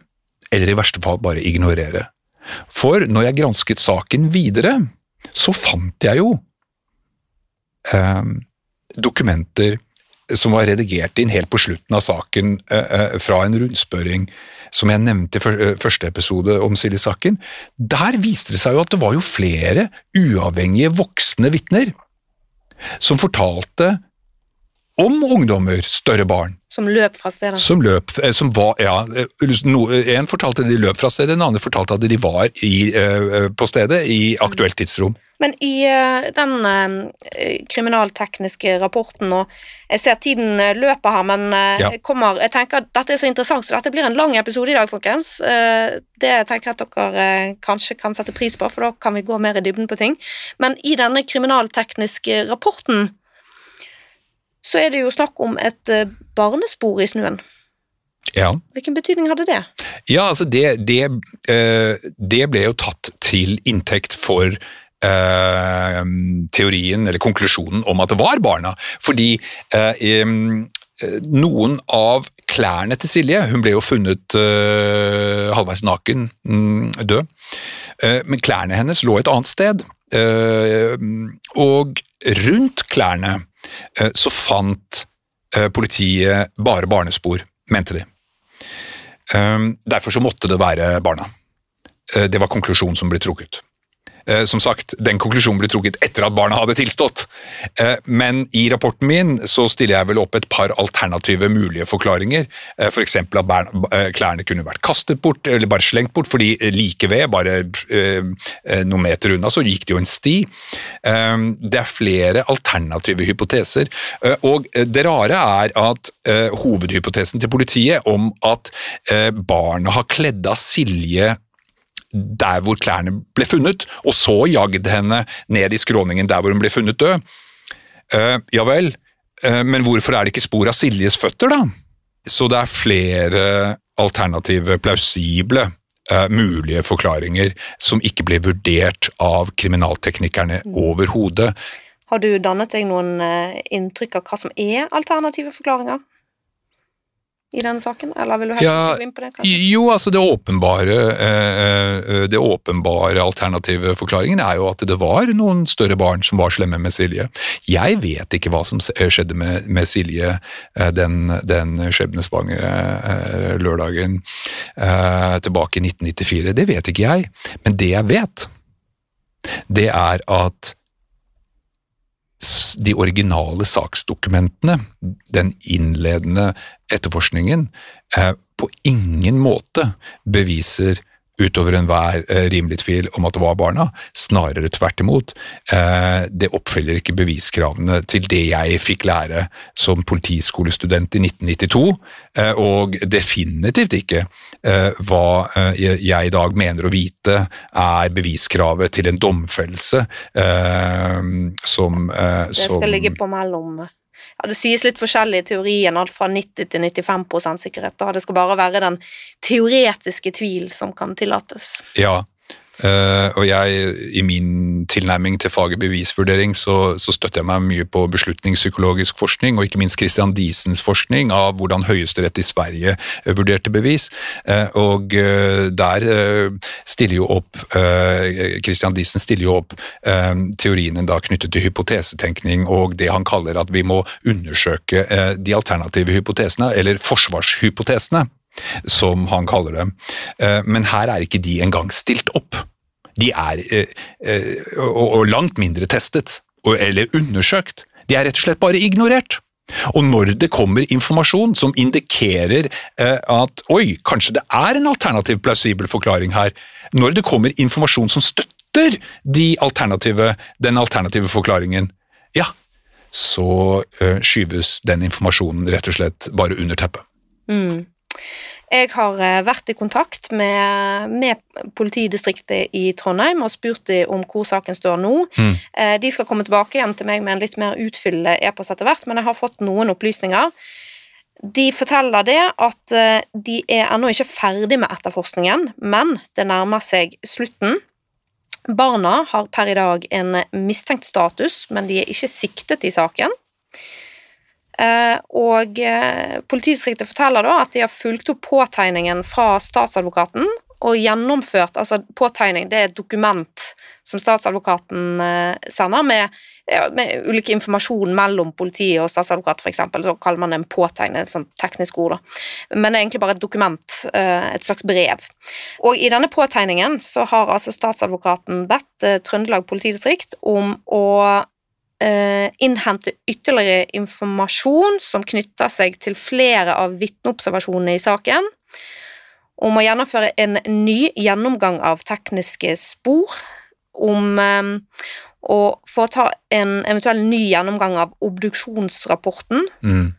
eller i verste fall bare ignorere. For når jeg gransket saken videre, så fant jeg jo eh, dokumenter som var redigert inn helt på slutten av saken eh, eh fra en rundspørring som jeg nevnte i eh, første episode om Silje-saken. Der viste det seg jo at det var jo flere uavhengige voksne vitner som fortalte om ungdommer, større barn. Som løp fra stedet? Som løp, eh, som var, ja. Eh, en fortalte at de løp fra stedet, en annen fortalte at de var i, eh, på stedet i aktuelt tidsrom. Men i den kriminaltekniske rapporten, og jeg ser tiden løper her, men ja. kommer, jeg tenker at dette er så interessant, så dette blir en lang episode i dag, folkens. det tenker jeg at dere kanskje kan sette pris på, for da kan vi gå mer i dybden på ting. Men i denne kriminaltekniske rapporten så er det jo snakk om et eh, barnespor i snøen. Ja. Hvilken betydning hadde det? Ja, altså det, det, uh, det ble jo tatt til inntekt for uh, teorien, eller konklusjonen, om at det var barna. Fordi uh, um, noen av klærne til Silje Hun ble jo funnet uh, halvveis naken, um, død. Men klærne hennes lå et annet sted. Og rundt klærne så fant politiet bare barnespor, mente de. Derfor så måtte det være barna. Det var konklusjonen som ble trukket. Eh, som sagt, Den konklusjonen ble trukket etter at barna hadde tilstått. Eh, men i rapporten min så stiller jeg vel opp et par alternative mulige forklaringer. Eh, F.eks. For at klærne kunne vært kastet bort eller bare slengt bort, fordi like ved, bare noen meter unna, så gikk det jo en sti. Det er flere alternative hypoteser. Og det rare er at hovedhypotesen til politiet om at barna har kledd av Silje der hvor klærne ble funnet, og så jagd henne ned i skråningen der hvor hun ble funnet død. Uh, ja vel, uh, men hvorfor er det ikke spor av Siljes føtter, da? Så det er flere alternative, plausible uh, mulige forklaringer som ikke ble vurdert av kriminalteknikerne mm. overhodet. Har du dannet deg noen inntrykk av hva som er alternative forklaringer? I denne saken, eller vil du helst ja, gå inn på det? Kanskje? Jo, altså det åpenbare, eh, eh, det åpenbare alternative forklaringen er jo at det var noen større barn som var slemme med Silje. Jeg vet ikke hva som skjedde med, med Silje eh, den, den skjebnesvangre lørdagen tilbake i 1994. Det vet ikke jeg, men det jeg vet, det er at de originale saksdokumentene, den innledende etterforskningen, eh, på ingen måte beviser utover enhver eh, rimelig tvil om at det var barna. Snarere tvert imot. Eh, det oppfyller ikke beviskravene til det jeg fikk lære som politiskolestudent i 1992, eh, og definitivt ikke hva jeg i dag mener å vite er beviskravet til en domfellelse som Det skal ligge på mellom ja, Det sies litt forskjellig i teorien, fra 90 til 95 sikkerhet. Da. Det skal bare være den teoretiske tvil som kan tillates. Ja, og jeg, I min tilnærming til faget bevisvurdering så, så, støtter jeg meg mye på beslutningspsykologisk forskning, og ikke minst Christian Diesens forskning av hvordan Høyesterett i Sverige uh, vurderte bevis. Uh, og der stiller jo opp Christian Diesen stiller jo opp teoriene da knyttet til hypotesetenkning og det han kaller at vi må undersøke de alternative hypotesene, eller forsvarshypotesene som han kaller dem. Men her er ikke de engang stilt opp. De er eh, eh, og, langt mindre testet eller undersøkt. De er rett og slett bare ignorert. Og når det kommer informasjon som indikerer eh, at oi, kanskje det er en alternativ plausibel forklaring her, når det kommer informasjon som støtter de alternative, den alternative forklaringen, ja, så skyves den informasjonen rett og slett bare under teppet. Mm. Jeg har eh, vært i kontakt med, med, politidistriktet i Trondheim og spurt dem om hvor saken står nå. Mm. Eh, de skal komme tilbake igjen til meg med en litt mer utfyllende e-post etter hvert, men jeg har fått noen opplysninger. De forteller det at eh, de er ennå ikke ferdig med etterforskningen, men det nærmer seg slutten. Barna har per i dag en mistenkt status, men de er ikke siktet i saken. Eh, og eh, politidistriktet forteller da at de har fulgt opp påtegningen fra statsadvokaten og gjennomført Altså, påtegning det er et dokument som statsadvokaten eh, sender med, med ulik informasjon mellom politi og statsadvokat, f.eks. Så kaller man det en påtegning, et sånt teknisk ord. Men det er egentlig bare et dokument, et slags brev. Og i denne påtegningen så har altså statsadvokaten bedt Trøndelag politidistrikt om å innhente ytterligere informasjon som knytter seg til flere av vitneobservasjonene i saken, om å gjennomføre en ny gjennomgang av tekniske spor, om eh, å foreta en eventuell ny gjennomgang av obduksjonsrapporten. Mm.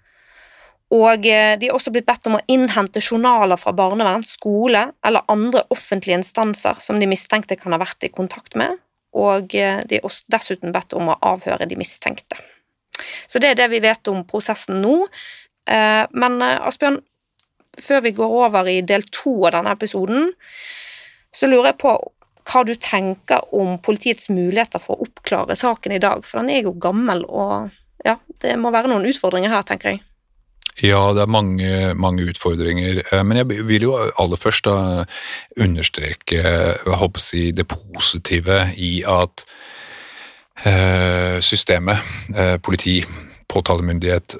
Og eh, de er også blitt bedt om å innhente journaler fra barnevern, skole eller andre offentlige instanser som de mistenkte kan ha vært i kontakt med, og eh, de er dessuten bedt om å avhøre de mistenkte. Så det er det vi vet om prosessen nå. Eh, men eh, Asbjørn, før vi går over i del to av denne episoden, så lurer jeg på hva du tenker om politiets muligheter for å oppklare saken i dag, for den er jo gammel, og ja, det må være noen utfordringer her, tenker jeg. Ja, det er mange, mange utfordringer. Eh, men jeg vil jo aller først da understreke jeg håper å si, det positive i at eh, systemet, eh, politi, påtalemyndighet,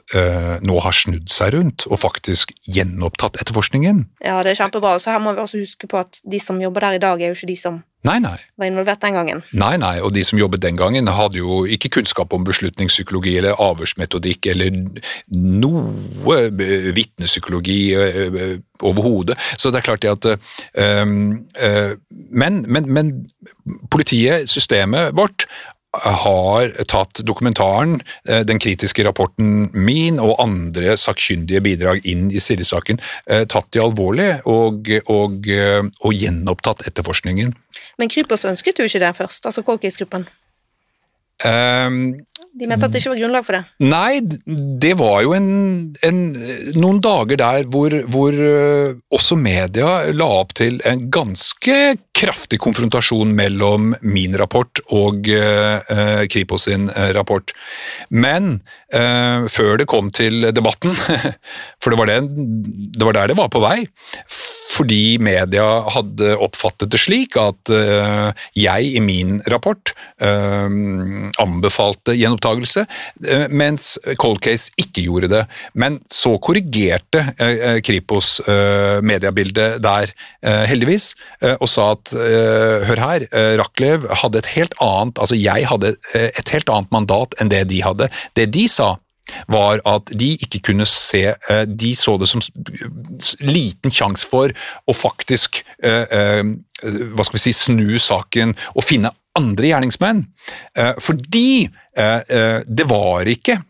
nå har snudd seg rundt og faktisk gjenopptatt etterforskningen. Ja, det er kjempebra. Så her må vi også huske på at de som jobber der i dag, er jo ikke de som Nei, nei. var involvert den gangen. Nei, nei, og de som jobbet den gangen hadde jo ikke kunnskap om beslutningspsykologi eller avhørsmetodikk eller noe vitnepsykologi overhodet. Så det er klart det at øh, øh, men, men, men politiet, systemet vårt, har tatt dokumentaren, den kritiske rapporten min og andre sakkyndige bidrag inn i Sirre-saken, tatt de alvorlig og, og, og gjenopptatt etterforskningen. Men Kripos ønsket jo ikke det først, altså Kolkis-gruppen? Um, de mente at det ikke var grunnlag for det? Nei, det var jo en, en, noen dager der hvor, hvor, også media la opp til en ganske kraftig konfrontasjon mellom min rapport og eh, Kripos sin rapport. Men eh, før det kom til debatten, for det var, det, det var der det var på vei, fordi media hadde oppfattet det slik at uh, jeg i min rapport anbefalte gjenopptakelse, mens Cold Case ikke gjorde det. Men så korrigerte Kripos mediebildet der, heldigvis, og sa at hør her, Rachlew hadde et helt annet altså jeg hadde et helt annet mandat enn det de hadde. Det de sa, var at de ikke kunne se De så det som liten sjanse for å faktisk hva skal vi si, snu saken og finne andre gjerningsmenn. Fordi det var ikke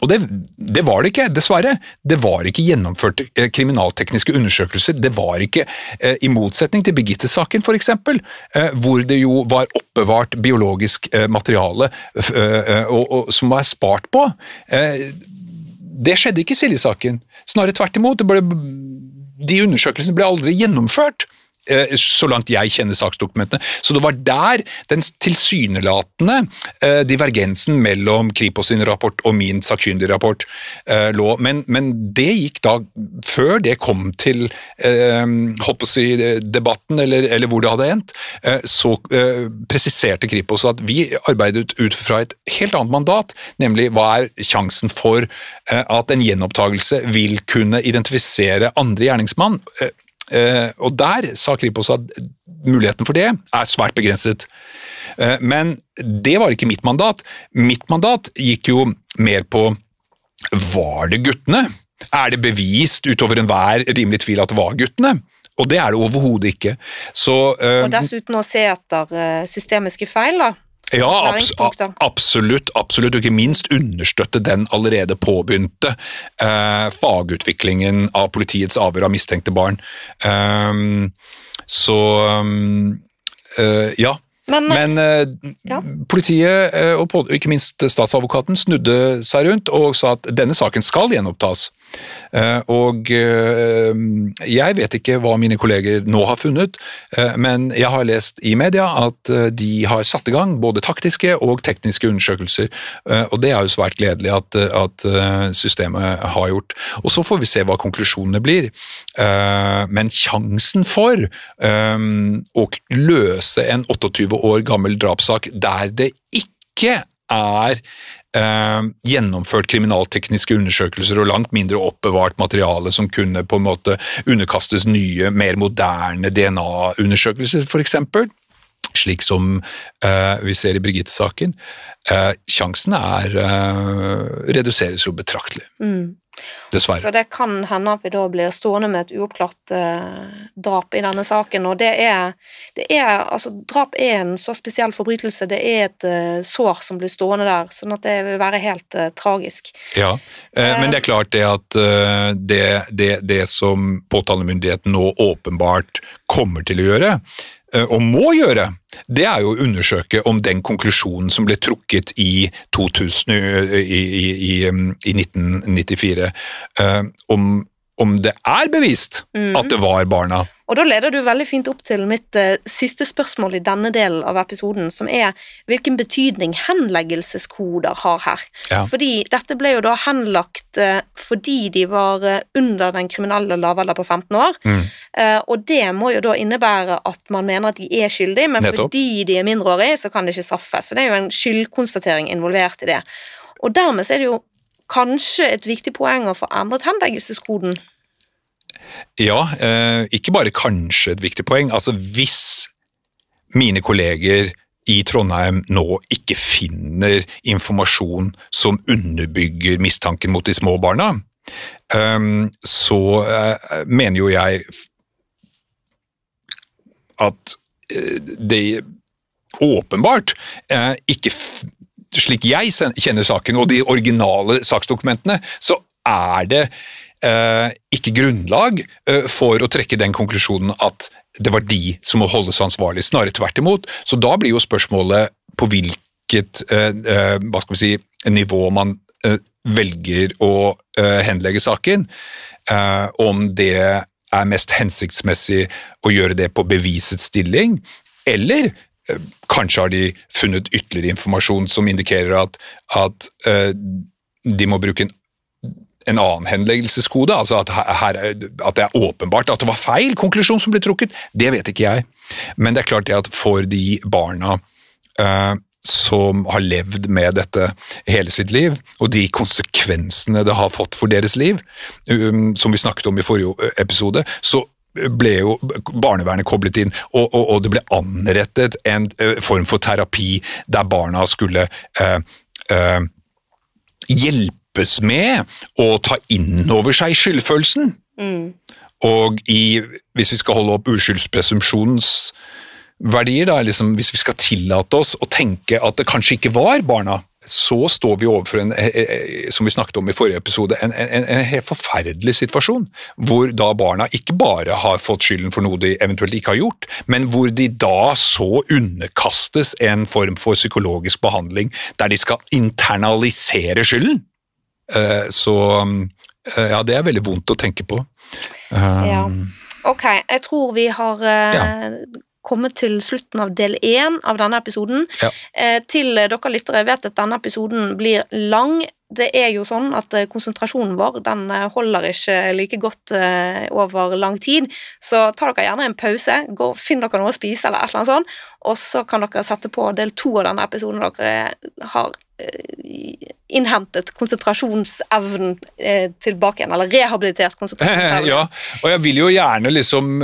og det, det, var det ikke, dessverre. Det var ikke gjennomført eh, kriminaltekniske undersøkelser. Det var ikke, eh, i motsetning til Birgitte-saken f.eks., eh, hvor det jo var oppbevart biologisk materiale og, og, som var spart på. Det skjedde ikke i Silje-saken. Snarere tvert imot. Ble, de undersøkelsene ble aldri gjennomført. Eh, så langt jeg kjenner saksdokumentene. Så det var der den tilsynelatende eh, divergensen mellom Kripos sin rapport og min sakkyndige rapport eh, lå. Men, men, det gikk da, før det kom til håper jeg, debatten, eller, eller, hvor det hadde endt, så presiserte Kripos at vi arbeidet ut fra et helt annet mandat, nemlig hva er sjansen for at en gjenopptakelse vil kunne identifisere andre gjerningsmann. Og der sa Kripos at muligheten for det er svært begrenset. Eh, men det var ikke mitt mandat. Mitt mandat gikk jo mer på var det guttene? Er det bevist utover enhver rimelig tvil at det var guttene? Og det er det overhodet ikke. Så, uh, og dessuten å se etter systemiske feil, da? Ja, abs absolutt, absolutt, og ikke minst understøtte den allerede påbegynte eh, fagutviklingen av politiets avhør av mistenkte barn. Um, så um, uh, ja. Men, Men uh, ja. politiet og ikke minst statsadvokaten snudde seg rundt og sa at denne saken skal gjenopptas. Eh, og eh, jeg vet ikke hva mine kolleger nå har funnet, eh, men jeg har lest i media at de har satt i gang både taktiske og tekniske undersøkelser, og det er jo svært gledelig at, at systemet har gjort. Og så får vi se hva konklusjonene blir. Men sjansen for å løse en 28 år gammel drapssak der det ikke er eh, gjennomført kriminaltekniske undersøkelser og langt mindre oppbevart materiale som kunne på en måte underkastes nye, mer moderne DNA-undersøkelser, f.eks. Slik som eh, vi ser i Birgitte-saken. Eh, sjansen er eh, reduseres jo betraktelig. Mm. Dessverre. Så det kan hende at vi da blir stående med et uoppklart eh, drap i denne saken. Og det er, det er, Altså, drap er en så spesiell forbrytelse. Det er et eh, sår som blir stående der, sånn at det vil være helt eh, tragisk. Ja, eh, men det er klart det at eh, det, det, det som påtalemyndigheten nå åpenbart kommer til å gjøre, Eh, og må gjøre, det er jo å undersøke om den konklusjonen som ble trukket i, 2000, eh, i, i, i 1994, eh, om, om, det er bevist mm. at det var barna. Og da leder du veldig fint opp til mitt eh, siste spørsmål i denne delen av episoden, som er hvilken betydning henleggelseskoder har her. Ja. Fordi dette ble jo da henlagt eh, fordi de var eh, under den kriminelle lavalder på 15 år, Mm. og det må jo da innebære at man mener at de er skyldige, men Nettopp. fordi de er mindreårige, så kan de ikke straffes. Så det er jo en skyldkonstatering involvert i det. Og dermed så er det jo kanskje et viktig poeng å få endret henleggelseskoden. Ja, eh, ikke bare kanskje et viktig poeng. Altså hvis mine kolleger i Trondheim nå ikke finner informasjon som underbygger mistanken mot de små barna, eh, så eh, mener jo jeg at det åpenbart ikke Slik jeg kjenner saken, og de originale saksdokumentene, så er det eh, ikke grunnlag eh, for å trekke den konklusjonen at det var de som må holdes ansvarlig, snarere tvert imot. Så da blir jo spørsmålet på hvilket eh, hva skal vi si, nivå man velger å henlegge saken. Om det er mest hensiktsmessig å gjøre det på bevisets stilling, eller kanskje har de funnet ytterligere informasjon som indikerer at, at de må bruke en en annen henleggelseskode, altså at, her, er- at det er åpenbart at det var feil konklusjon som ble trukket, det vet ikke jeg. Men det er klart det at for de barna eh, som har levd med dette hele sitt liv, og de konsekvensene det har fått for deres liv, um, som vi snakket om i forrige episode, så ble jo barnevernet koblet inn, og, og, og det ble anrettet en uh, form for terapi der barna skulle eh, eh, hjelpes med å ta inn over seg skyldfølelsen. Mm. Og i, hvis vi skal holde opp uskyldspresumpsjonens verdier, da, liksom, hvis vi skal tillate oss å tenke at det kanskje ikke var barna, så står vi overfor en, eh, eh, som vi snakket om i forrige episode, en, en, en helt forferdelig situasjon, hvor da barna ikke bare har fått skylden for noe de eventuelt ikke har gjort, men hvor de da så underkastes en form for psykologisk behandling der de skal internalisere skylden. Eh, Så eh, ja, det er veldig vondt å tenke på. Eh, Ja. Ok, jeg tror vi har ja kommet til slutten av del én av denne episoden. Ja. Eh, til eh, dere lyttere, vet at denne episoden blir lang. Det er jo sånn at eh, konsentrasjonen vår den eh, holder ikke like godt eh, over lang tid, så ta dere gjerne en pause, gå, finn dere noe å spise eller et eller annet sånt, og så kan dere sette på del to av denne episoden dere har eh, innhentet konsentrasjonsevnen eh, tilbake igjen, eller rehabilitert konsentrasjonsevnen. ja, og jeg vil jo gjerne liksom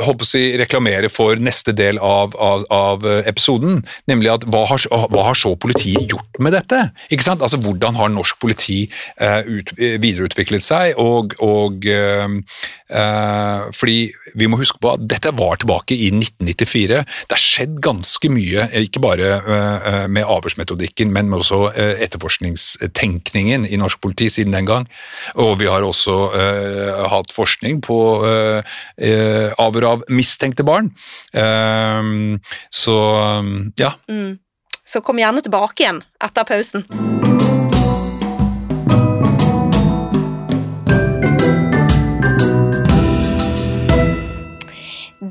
håper å si, reklamere for neste del av, av, av eh, episoden, nemlig at hva har, hva har så politiet gjort med dette? Ikke sant? Altså Hvordan har norsk politi eh, ut, eh, videreutviklet seg? Og, og eh, eh, fordi vi må huske på at dette var tilbake i 1994. Det har skjedd ganske mye, eh, ikke bare eh, eh, med men også eh, etterforskningstenkningen i norsk politi siden den gang. Og vi har også eh, hatt forskning på eh, eh, avhør av mistenkte barn. Eh, så ja. Mm. Så kom gjerne tilbake igjen etter pausen.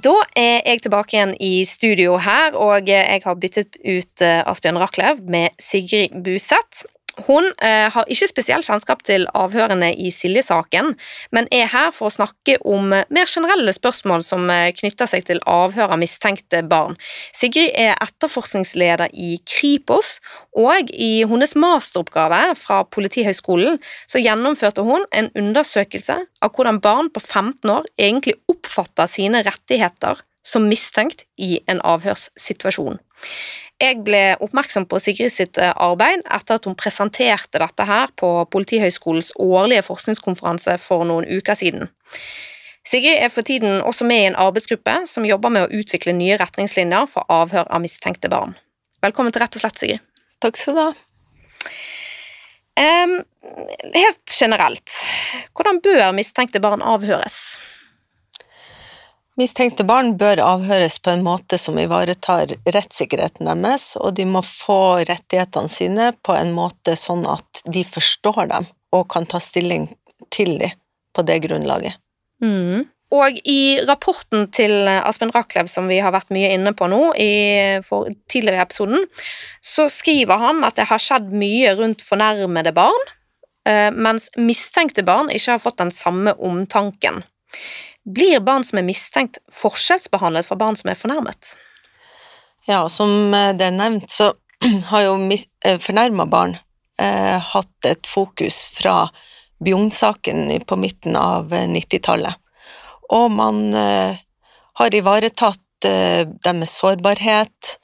Da er jeg tilbake igjen i studio her, og jeg har byttet ut eh, Asbjørn Rachlew med Sigrid Buseth. Hun eh, har ikke spesiell kjennskap til avhørene i Silje-saken, men er her for å snakke om mer generelle spørsmål som eh, knytter seg til avhør av mistenkte barn. Sigrid er etterforskningsleder i Kripos, og i hennes masteroppgave fra Politihøgskolen så gjennomførte hun en undersøkelse av hvordan barn på 15 år egentlig oppfatter sine rettigheter som mistenkt i en avhørssituasjon. Jeg ble oppmerksom på Sigrid sitt eh, arbeid etter at hun presenterte dette her på Politihøgskolens årlige forskningskonferanse for noen uker siden. Sigrid er for tiden også med i en arbeidsgruppe som jobber med å utvikle nye retningslinjer for avhør av mistenkte barn. Velkommen til Rett og slett, Sigrid. Takk skal du ha. Helt generelt, hvordan bør mistenkte barn avhøres? Mistenkte barn bør avhøres på en måte som ivaretar rettssikkerheten deres, og de må få rettighetene sine på en måte sånn at de forstår dem og kan ta stilling til dem på det grunnlaget. Mm. og i rapporten til Aspen Rachlew, som vi har vært mye inne på nå i for tidligere i episoden, så skriver han at det har skjedd mye rundt fornærmede barn, eh, mens mistenkte barn ikke har fått den samme omtanken. Blir barn som er mistenkt, forskjellsbehandlet fra barn som er fornærmet? Ja, som eh, det er nevnt, så har jo fornærma barn eh, hatt et fokus fra Bjugn-saken på midten av 90-tallet og man eh, har ivaretatt eh, deres sårbarhet.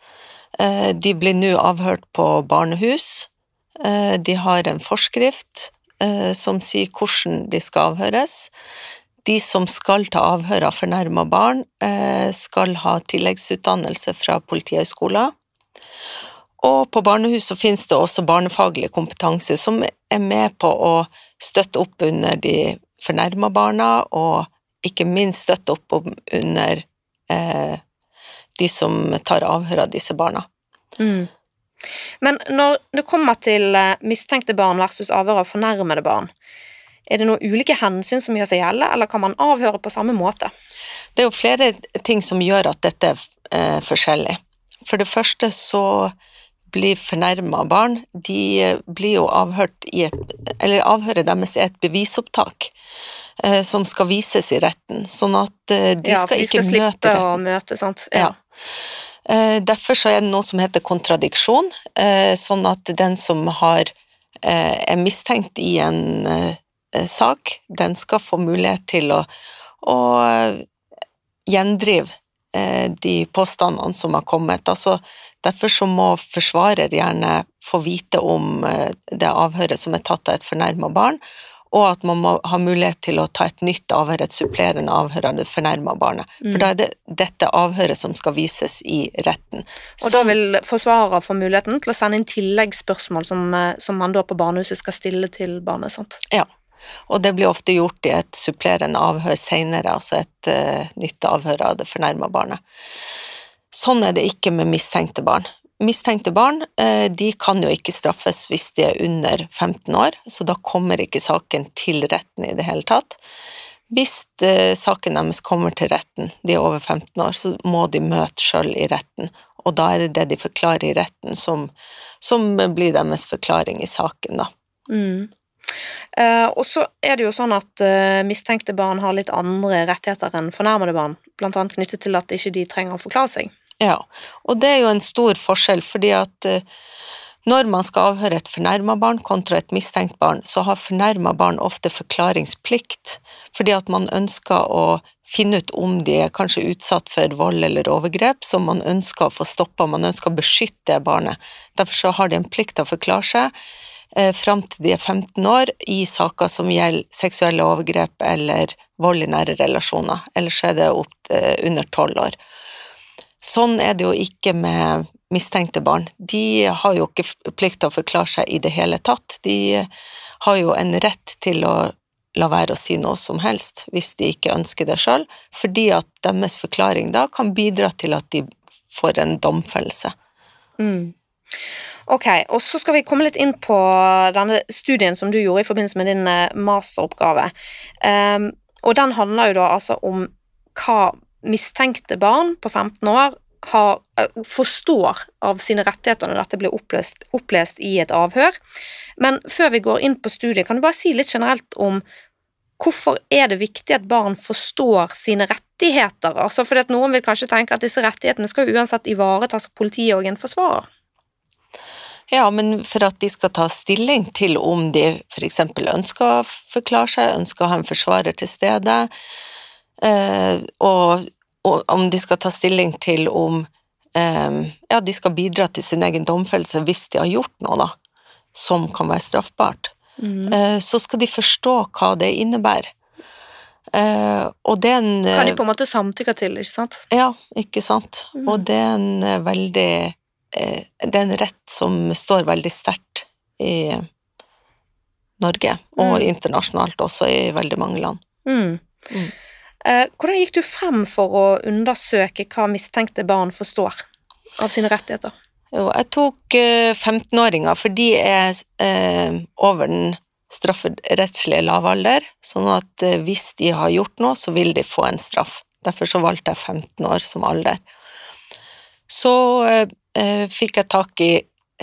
Eh, de blir nå avhørt på barnehus. De har en forskrift som sier hvordan de skal avhøres. De som skal ta avhør av fornærma barn, skal ha tilleggsutdannelse fra Politihøgskolen. Og på barnehuset finnes det også barnefaglig kompetanse som er med på å støtte opp under de fornærma barna og ikke minst støtte opp under eh, de som tar avhør av disse barna. Mm. Men når det kommer til eh, mistenkte barn versus avhør av fornærmede barn, er det noen ulike hensyn som gjør seg gjeldende, eller kan man avhøre på samme måte? Det er jo flere ting som gjør at dette er eh, forskjellig. For det første så blir fornærma barn, de blir jo avhørt i et Eller avhøret deres er et bevisopptak. Eh, som skal vises i retten, sånn at eh, de ja, skal ikke skal møte retten. Å møte, sant? Ja. ja. Derfor så er det noe som heter kontradiksjon, eh, sånn at den som har, er mistenkt i en sak, den skal få mulighet til å, å gjendrive de påstandene som har kommet. Altså, derfor så må forsvarer gjerne få vite om det avhøret som er tatt av et fornærma barn, og at man må ha mulighet til å ta et nytt avhør, et supplerende avhør av det fornærma barnet. Mm. For da er det dette avhøret som skal vises i retten. Og da vil forsvarer få muligheten til å sende inn tilleggsspørsmål som, eh, som man da på barnehuset skal stille til barnet, sant? Ja. Og det blir ofte gjort i et supplerende avhør senere, altså et uh, nytt avhør av det fornærma barnet. Sånn er det ikke med mistenkte barn. Mistenkte barn uh, de kan jo ikke straffes hvis de er under 15 år, så da kommer ikke saken til retten i det hele tatt. Hvis uh, saken deres kommer til retten, de er over 15 år, så må de møte sjøl i retten, og da er det det de forklarer i retten som, som blir deres forklaring i saken, da. Mm. Uh, og så er det jo sånn at uh, mistenkte barn har litt andre rettigheter enn fornærmede barn, blant annet knyttet til at ikke de trenger å forklare seg. Ja, og det er jo en stor forskjell, fordi at uh, når man skal avhøre et fornærma barn kontra et mistenkt barn, så har fornærma barn ofte forklaringsplikt, fordi at man ønsker å finne ut om de er kanskje utsatt for vold eller overgrep, som man ønsker å få stoppa, man ønsker å beskytte barnet. Derfor så har de en plikt til å forklare seg eh, fram til de er 15 år i saker som gjelder seksuelle overgrep eller vold i nære relasjoner, ellers er det opp, eh, under 12 år. Sånn er det jo ikke med mistenkte barn. De har jo ikke plikt til å forklare seg i det hele tatt. De har jo en rett til å la være å si noe som helst hvis de ikke ønsker det sjøl, fordi at deres forklaring da kan bidra til at de får en domfellelse. Mm. Ok, og så skal vi komme litt inn på denne studien som du gjorde i forbindelse med din eh, masteroppgave. Um, og den handler jo da altså om hva mistenkte barn på 15 år har, eh, forstår av sine rettigheter når dette blir opplest, opplest, i et avhør. Men før vi går inn på studiet, kan du bare si litt generelt om hvorfor er det viktig at barn forstår sine rettigheter? Altså fordi at Noen vil kanskje tenke at disse rettighetene skal uansett ivaretas av politiet og en forsvarer. Ja, men for at de skal ta stilling til om de f.eks. ønsker å forklare seg, ønsker å ha en forsvarer til stede, eh, og om de skal ta stilling til om um, ja, de skal bidra til sin egen domfellelse hvis de har gjort noe da, som kan være straffbart, mm. uh, så skal de forstå hva det innebærer. Og det er en Kan de på en måte samtykke til, ikke sant? Ja, ikke sant. Mm. Og det er en veldig Det er en rett som står veldig sterkt i Norge, og mm. internasjonalt også i veldig mange land. Mm. mm. Eh, hvordan gikk du frem for å undersøke hva mistenkte barn forstår av sine rettigheter? Jo, jeg tok 15-åringer, eh, for de er eh, over den strafferettslig lavalder, sånn at eh, hvis de har gjort noe, så vil de få en straff. Derfor så valgte jeg 15 år som alder. Så eh, eh, fikk jeg tak i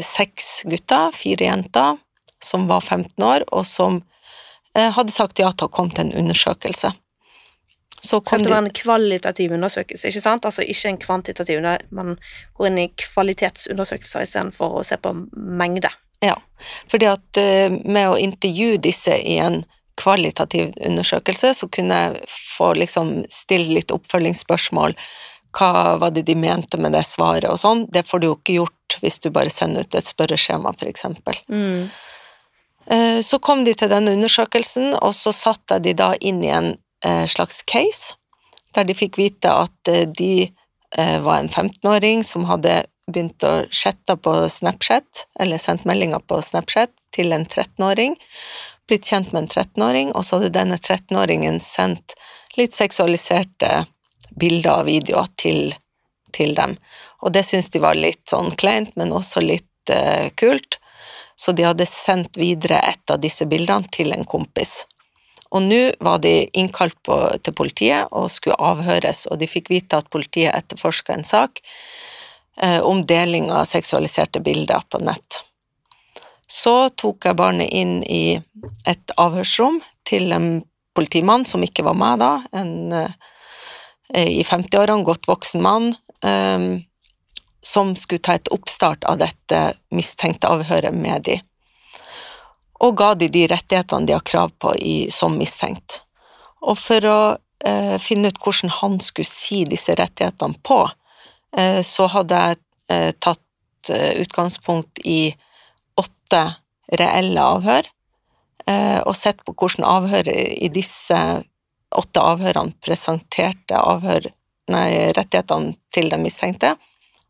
seks gutter, fire jenter, som var 15 år, og som eh, hadde sagt ja til å komme til en undersøkelse. Så kom det var en kvalitativ undersøkelse, ikke sant? Altså ikke en kvantitativ, man går inn i kvalitetsundersøkelser istedenfor å se på mengde. Ja, fordi at eh, med å intervjue disse i en kvalitativ undersøkelse, så kunne jeg få liksom stille litt oppfølgingsspørsmål. Hva var det de mente med det svaret og sånn? Det får du jo ikke gjort hvis du bare sender ut et spørreskjema, eksempel. Mm. Eh, så kom de til denne undersøkelsen, og så satte jeg de da inn i en eh, slags case, der de fikk vite at de var en 15-åring som hadde begynt å chatte på Snapchat, eller sendt meldinger på Snapchat til en 13-åring, blitt kjent med en 13-åring, og så hadde denne 13-åringen sendt litt seksualiserte bilder og videoer til, til dem. Og det syntes de var litt sånn kleint, men også litt uh, kult, så de hadde sendt videre et av disse bildene til en kompis. Og nå var de innkalt på, til politiet og skulle avhøres, og de fikk vite at politiet etterforska en sak Eh, om deling av seksualiserte bilder på nett. Så tok jeg barnet inn i et avhørsrom til en politimann som ikke var meg da, en eh, i 50-årene, godt voksen mann, um, som skulle ta et oppstart av dette mistenkte avhøret med de, og ga de de rettighetene de har krav på i, som mistenkt. Og for å eh, finne ut hvordan han skulle si disse rettighetene på, Eh, så hadde jeg eh, tatt eh, utgangspunkt i åtte reelle avhør, og sett på hvordan avhøret i disse åtte avhørene presenterte avhør, nei, rettighetene til den mistenkte,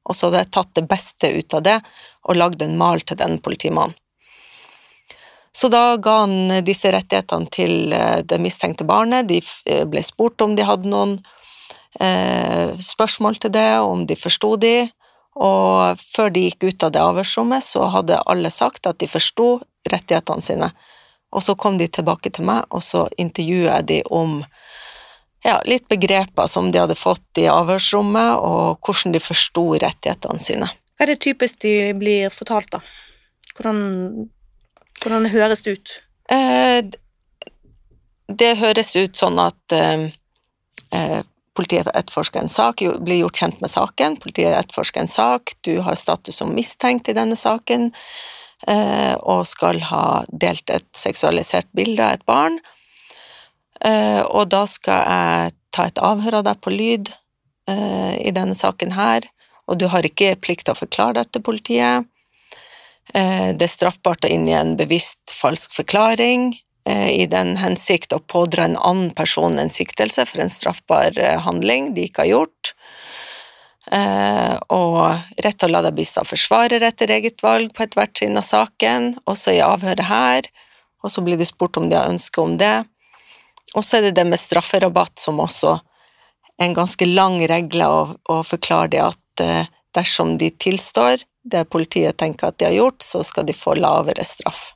og så hadde jeg tatt det beste ut av det og lagd en mal til den politimannen. Så da ga han disse rettighetene til det mistenkte barnet, de ble spurt om de hadde noen, eh, spørsmål til det, om de forsto de, og før de gikk ut av det avhørsrommet, så hadde alle sagt at de forsto rettighetene sine. Og så kom de tilbake til meg, og så intervjuet jeg de om ja, litt begreper som de hadde fått i avhørsrommet, og hvordan de forsto rettighetene sine. Hva er det typisk de blir fortalt, da? Hvordan, hvordan høres det ut? Eh, det høres ut sånn at eh, eh Politiet etterforsker en sak, blir gjort kjent med saken, politiet etterforsker en sak, du har status som mistenkt i denne saken, og skal ha delt et seksualisert bilde av et barn. Eh, og da skal jeg ta et avhør av deg på lyd eh, i denne saken her, og du har ikke plikt til å forklare dette til politiet. Det er straffbart å inngi en bevisst falsk forklaring. Eh, i den hensikt å pådra en annen person en siktelse for en straffbar eh, handling de ikke har gjort, eh, og rett til å la deg bistå av forsvarer etter eget valg på ethvert trinn av saken, også i avhøret her, og så blir de spurt om de har ønske om det. Og så er det det med strafferabatt, som også er en ganske lang regle å, å forklare det at dersom de tilstår det politiet tenker at de har gjort, så skal de få lavere straff.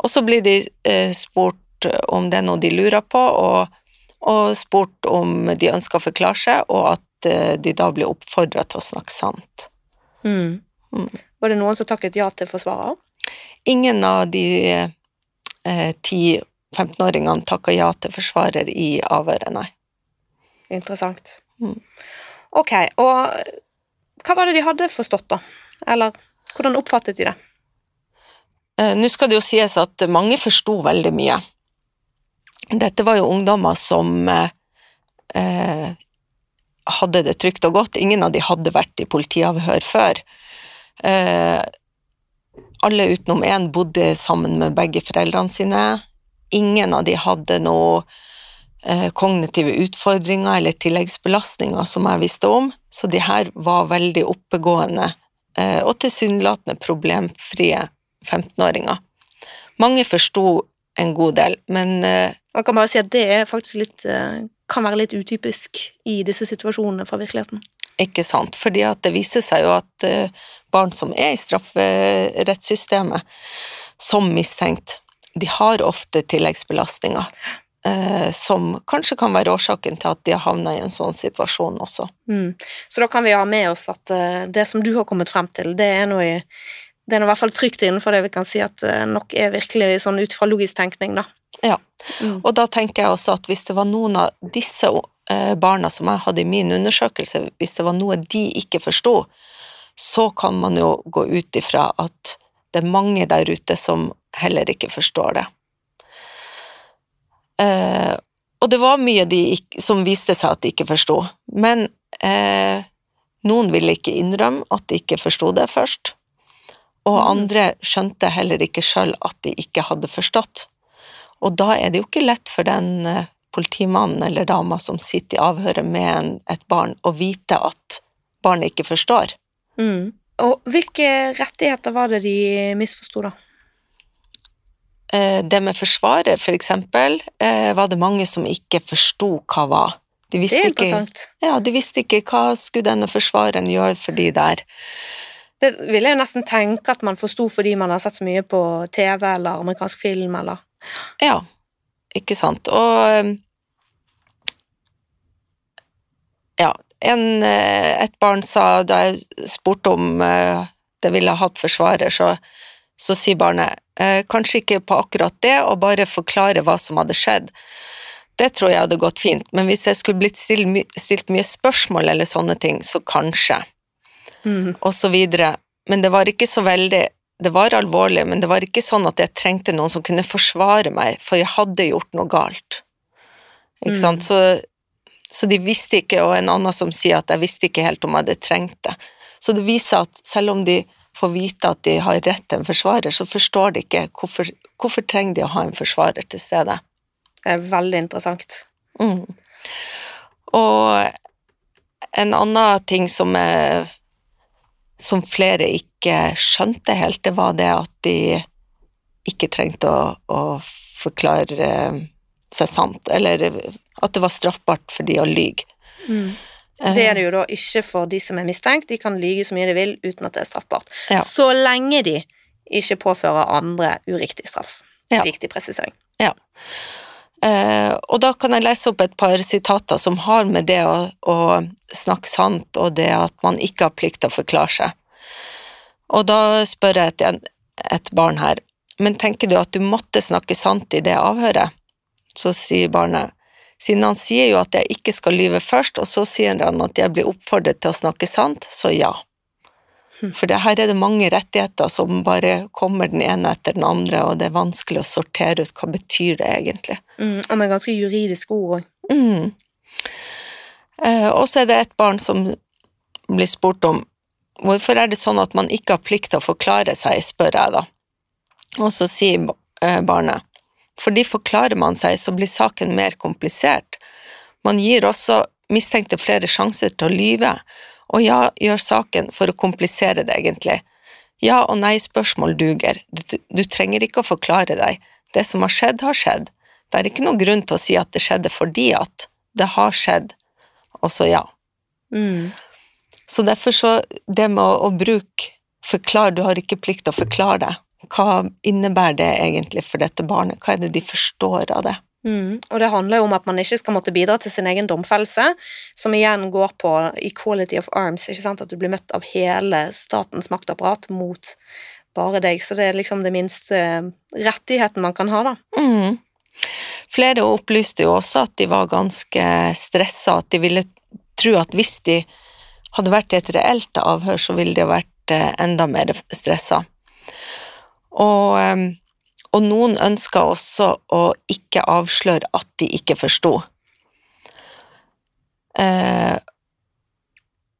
Og så blir de eh, spurt om det er noe de lurer på, og, og spurt om de ønsker å forklare seg, og at eh, de da blir oppfordra til å snakke sant. Mm. Mm. Var det noen som takket ja til forsvarer? Ingen av de eh, 10-15-åringene takka ja til forsvarer i avhøret, nei. Interessant. Mm. Ok, og hva var det de hadde forstått, da? Eller hvordan oppfattet de det? Eh, nå skal det jo sies at mange forsto veldig mye. Dette var jo ungdommer som eh, eh, hadde det trygt og godt. Ingen av de hadde vært i politiavhør før. Eh, alle utenom én bodde sammen med begge foreldrene sine. Ingen av de hadde noe eh, kognitive utfordringer eller tilleggsbelastninger som jeg visste om, så de her var veldig oppegående eh, og tilsynelatende problemfrie 15-åringer. Mange forsto en god del, men Man eh, kan bare si at det er faktisk litt kan være litt utypisk i disse situasjonene fra virkeligheten. Ikke sant, fordi at det viser seg jo at eh, barn som er i strafferettssystemet som mistenkt, de har ofte tilleggsbelastninger. Eh, som kanskje kan være årsaken til at de har havna i en sånn situasjon også. Mm. Så da kan vi ha med oss at eh, det som du har kommet frem til, det er noe i det er i hvert fall trygt innenfor det vi kan si at nok er virkelig sånn ut fra logisk tenkning, da. Ja. Mm. Og da tenker jeg også at hvis det var noen av disse eh, barna som jeg hadde i min undersøkelse, hvis det var noe de ikke forsto, så kan man jo gå ut ifra at det er mange der ute som heller ikke forstår det. Eh, og det var mye de ikke, som viste seg at de ikke forsto, men eh, noen ville ikke innrømme at de ikke forsto det først, og Mm. andre skjønte heller ikke sjøl at de ikke hadde forstått. Og da er det jo ikke lett for den eh, politimannen eller dama som sitter i avhøret med en, et barn, å vite at barnet ikke forstår. Mm. Og hvilke rettigheter var det de misforsto, da? Eh, Det med forsvarer, for eksempel, eh, var det mange som ikke forsto hva var. De Det er er ikke, interessant. ja, de visste ikke hva skulle denne forsvareren gjøre for de der. Det ville jeg nesten tenke at man forsto fordi man har sett så mye på TV eller amerikansk film, eller Ja, ikke sant. Og ja, en, eh, et barn sa da jeg spurte om eh, det ville hatt forsvarer, så, så sier barnet eh, kanskje ikke på akkurat det, og bare forklare hva som hadde skjedd. Det tror jeg hadde gått fint, men hvis jeg skulle blitt stilt, stilt mye spørsmål eller sånne ting, så kanskje, mm. og så videre. Men det var ikke så veldig Det var alvorlig, men det var ikke sånn at jeg trengte noen som kunne forsvare meg, for jeg hadde gjort noe galt. Ikke Mm. sant? Så, så de visste ikke, og en annen som sier at jeg visste ikke helt om jeg hadde trengt det. Så det viser at selv om de får vite at de har rett til en forsvarer, så forstår de ikke hvorfor, hvorfor trenger de å ha en forsvarer til stede. Det er veldig interessant. Mm. Og en annen ting som, er, som flere ikke skjønte helt, det var det at de ikke trengte å, å forklare seg sant, eller at det var straffbart for de å lyge. Mm. Eh, Det er det jo da ikke for de som er mistenkt. De kan lyge så mye de vil uten at det er straffbart. Ja. Så lenge de ikke påfører andre uriktig straff. Ja. Viktig presisering. Eh, og da kan jeg lese opp et par sitater som har med det å, å snakke sant og det at man ikke har plikt til å forklare seg. Og da spør jeg et, et barn her, men tenker du at du måtte snakke sant i det avhøret? Så sier barnet, siden han sier jo at jeg ikke skal lyve først, og så sier han at jeg blir oppfordret til å snakke sant, så ja. Hm. For det, her er det mange rettigheter som bare kommer den ene etter den andre, og det er vanskelig å sortere ut hva betyr det egentlig. Mm. Og med ganske juridiske ord òg. Mm. Eh, og så er det et barn som blir spurt om hvorfor er det sånn at man ikke har plikt til å forklare seg, spør jeg da. Og så sier eh, barnet fordi forklarer man seg, så blir saken mer komplisert. Man gir også mistenkte flere sjanser til å lyve, og ja, gjør saken for å komplisere det, egentlig. Ja- og nei-spørsmål duger, du, du trenger ikke å forklare deg. Det som har skjedd, har skjedd. Det er ikke noen grunn til å si at det skjedde fordi at det har skjedd, og så ja. Mm. Så derfor så, det med å, å bruke forklar, du har ikke plikt til å forklare det. Hva innebærer det egentlig for dette barnet? Hva er det de forstår av det? Mm. Og det handler jo om at man ikke skal måtte bidra til sin egen domfellelse, som igjen går på equality of arms, ikke sant, at du blir møtt av hele statens maktapparat mot bare deg, så det er liksom det minste rettigheten man kan ha, da. Mm. Flere opplyste jo også at de var ganske stressa, at de ville tro at hvis de hadde vært i et reelt avhør, så ville de vært eh, enda mer stressa. Og, eh, og noen ønska også å ikke avsløre at de ikke forsto. Eh,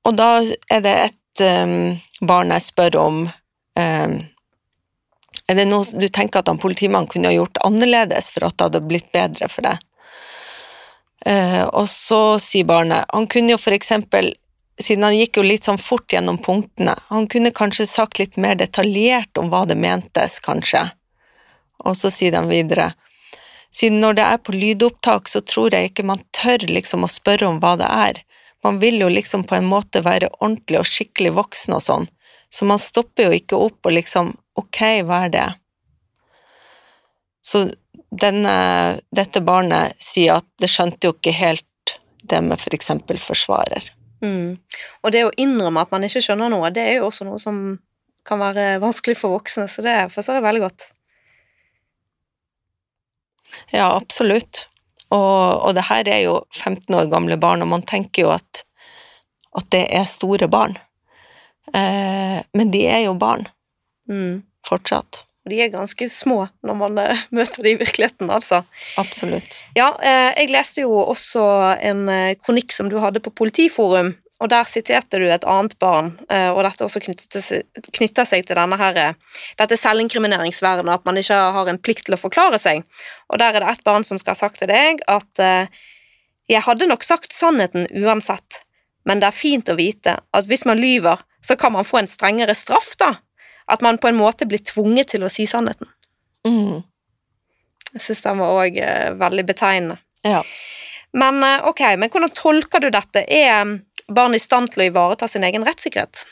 og da er det et eh, barn jeg spør om eh, Er det noe du tenker at han politimannen kunne ha gjort annerledes for at det hadde blitt bedre for deg? Eh, og så sier barnet Han kunne jo for eksempel siden han gikk jo litt sånn fort gjennom punktene, han kunne kanskje sagt litt mer detaljert om hva det mentes, kanskje. Og så sier de videre, siden når det er på lydopptak, så tror jeg ikke man tør liksom å spørre om hva det er. Man vil jo liksom på en måte være ordentlig og skikkelig voksen og sånn, så man stopper jo ikke opp og liksom, ok, hva er det? Så denne, dette barnet sier at det skjønte jo ikke helt det med for eksempel forsvarer. Mm. Og det å innrømme at man ikke skjønner noe, det er jo også noe som kan være vanskelig for voksne, så det forstår jeg veldig godt. Ja, absolutt. Og, og det her er jo 15 år gamle barn, og man tenker jo at, at det er store barn. Eh, men de er jo barn Mm. fortsatt. De er ganske små når man eh, møter dem i virkeligheten, altså. Absolutt. Ja, eh, jeg leste jo også en eh, kronikk som du hadde på Politiforum, og der siterte du et annet barn, og dette også knytter seg, til denne her, dette selvinkrimineringsvernet, at man ikke har en plikt til å forklare seg. Og der er det et barn som skal ha sagt til deg at jeg hadde nok sagt sannheten uansett, men det er fint å vite at hvis man lyver, så kan man få en strengere straff, da. At man på en måte blir tvunget til å si sannheten. Mm. Jeg synes den var òg veldig betegnende. Ja. Men eh, ok, men hvordan tolker du dette? Er mm, barn i stand til å ivareta sin egen rettssikkerhet?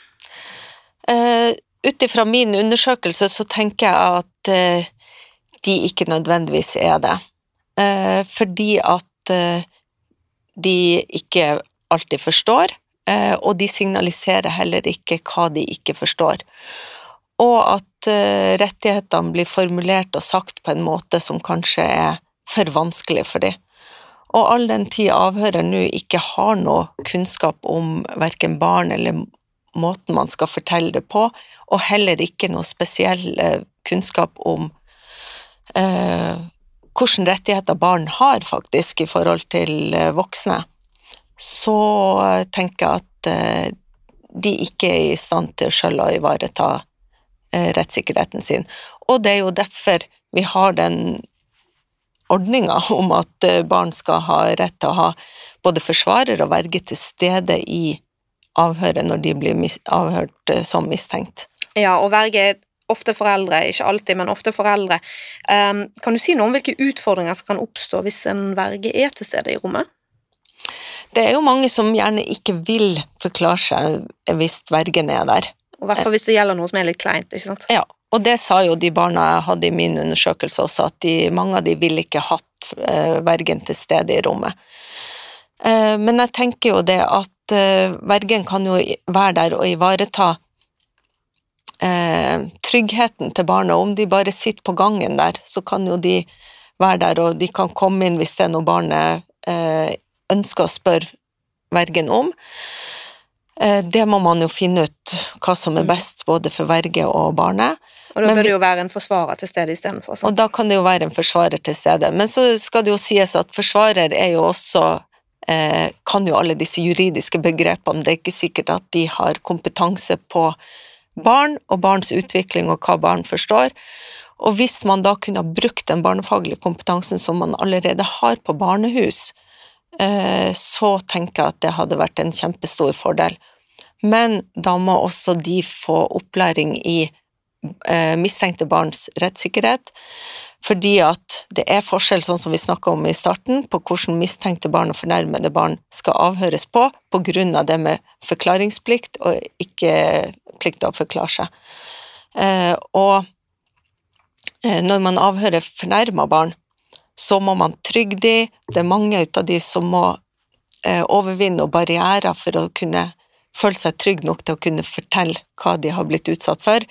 Uh, Ut ifra min undersøkelse så tenker jeg at uh, de ikke nødvendigvis er det. Uh, fordi at uh, de ikke alltid forstår, eh, og de signaliserer heller ikke hva de ikke forstår. Og at eh, rettighetene blir formulert og sagt på en måte som kanskje er for vanskelig for dem. Og all den tid avhører nå ikke har noe kunnskap om verken barn eller måten man skal fortelle det på, og heller ikke noe spesiell eh, kunnskap om eh, hvilke rettigheter barn har faktisk i forhold til eh, voksne, så tenker jeg at eh, de ikke er i stand til sjøl å ivareta rettssikkerheten sin. Og det er jo derfor vi har den ordninga om at eh, barn skal ha rett til å ha både forsvarer og verge til stede i avhøret når de blir avhørt eh, som mistenkt. Ja, og verge er ofte foreldre, ikke alltid, men ofte foreldre. Um, kan du si noe om hvilke utfordringer som kan oppstå hvis en verge er til stede i rommet? Det er jo mange som gjerne ikke vil forklare seg hvis vergen er der. Og hvert fall hvis det gjelder noe som er litt kleint, ikke sant? Ja, og det sa jo de barna jeg hadde i min undersøkelse også, at de, mange av de ville ikke hatt eh, vergen til stede i rommet. Eh, men jeg tenker jo det at eh, vergen kan jo være der og ivareta tryggheten til barna. Om de bare sitter på gangen der, så kan jo de være der, og de kan komme inn hvis det er noe barnet ønsker å spørre vergen om. Eh, Det må man jo finne ut hva som er best både for verge og barnet. Og da bør det jo være en forsvarer til stede istedenfor. Og da kan det jo være en forsvarer til stede. Men så skal det jo sies at forsvarer er jo også eh, Kan jo alle disse juridiske begrepene. Det er ikke sikkert at de har kompetanse på barn og barns utvikling og hva barn forstår. Og hvis man da kunne ha brukt den barnefaglige kompetansen som man allerede har på barnehus, eh, så tenker jeg at det hadde vært en kjempestor fordel. Men da må også de få opplæring i eh, mistenkte barns rettssikkerhet, fordi at det er forskjell, sånn som vi snakka om i starten, på hvordan mistenkte barn og fornærmede barn skal avhøres på, på grunn av det med forklaringsplikt og ikke plikt til å forklare seg. Eh, og eh, når man avhører fornærma barn, så må man trygge de, det er mange av de som må eh, overvinne barrierer for å kunne føle seg trygg nok til å kunne fortelle hva de har blitt utsatt for.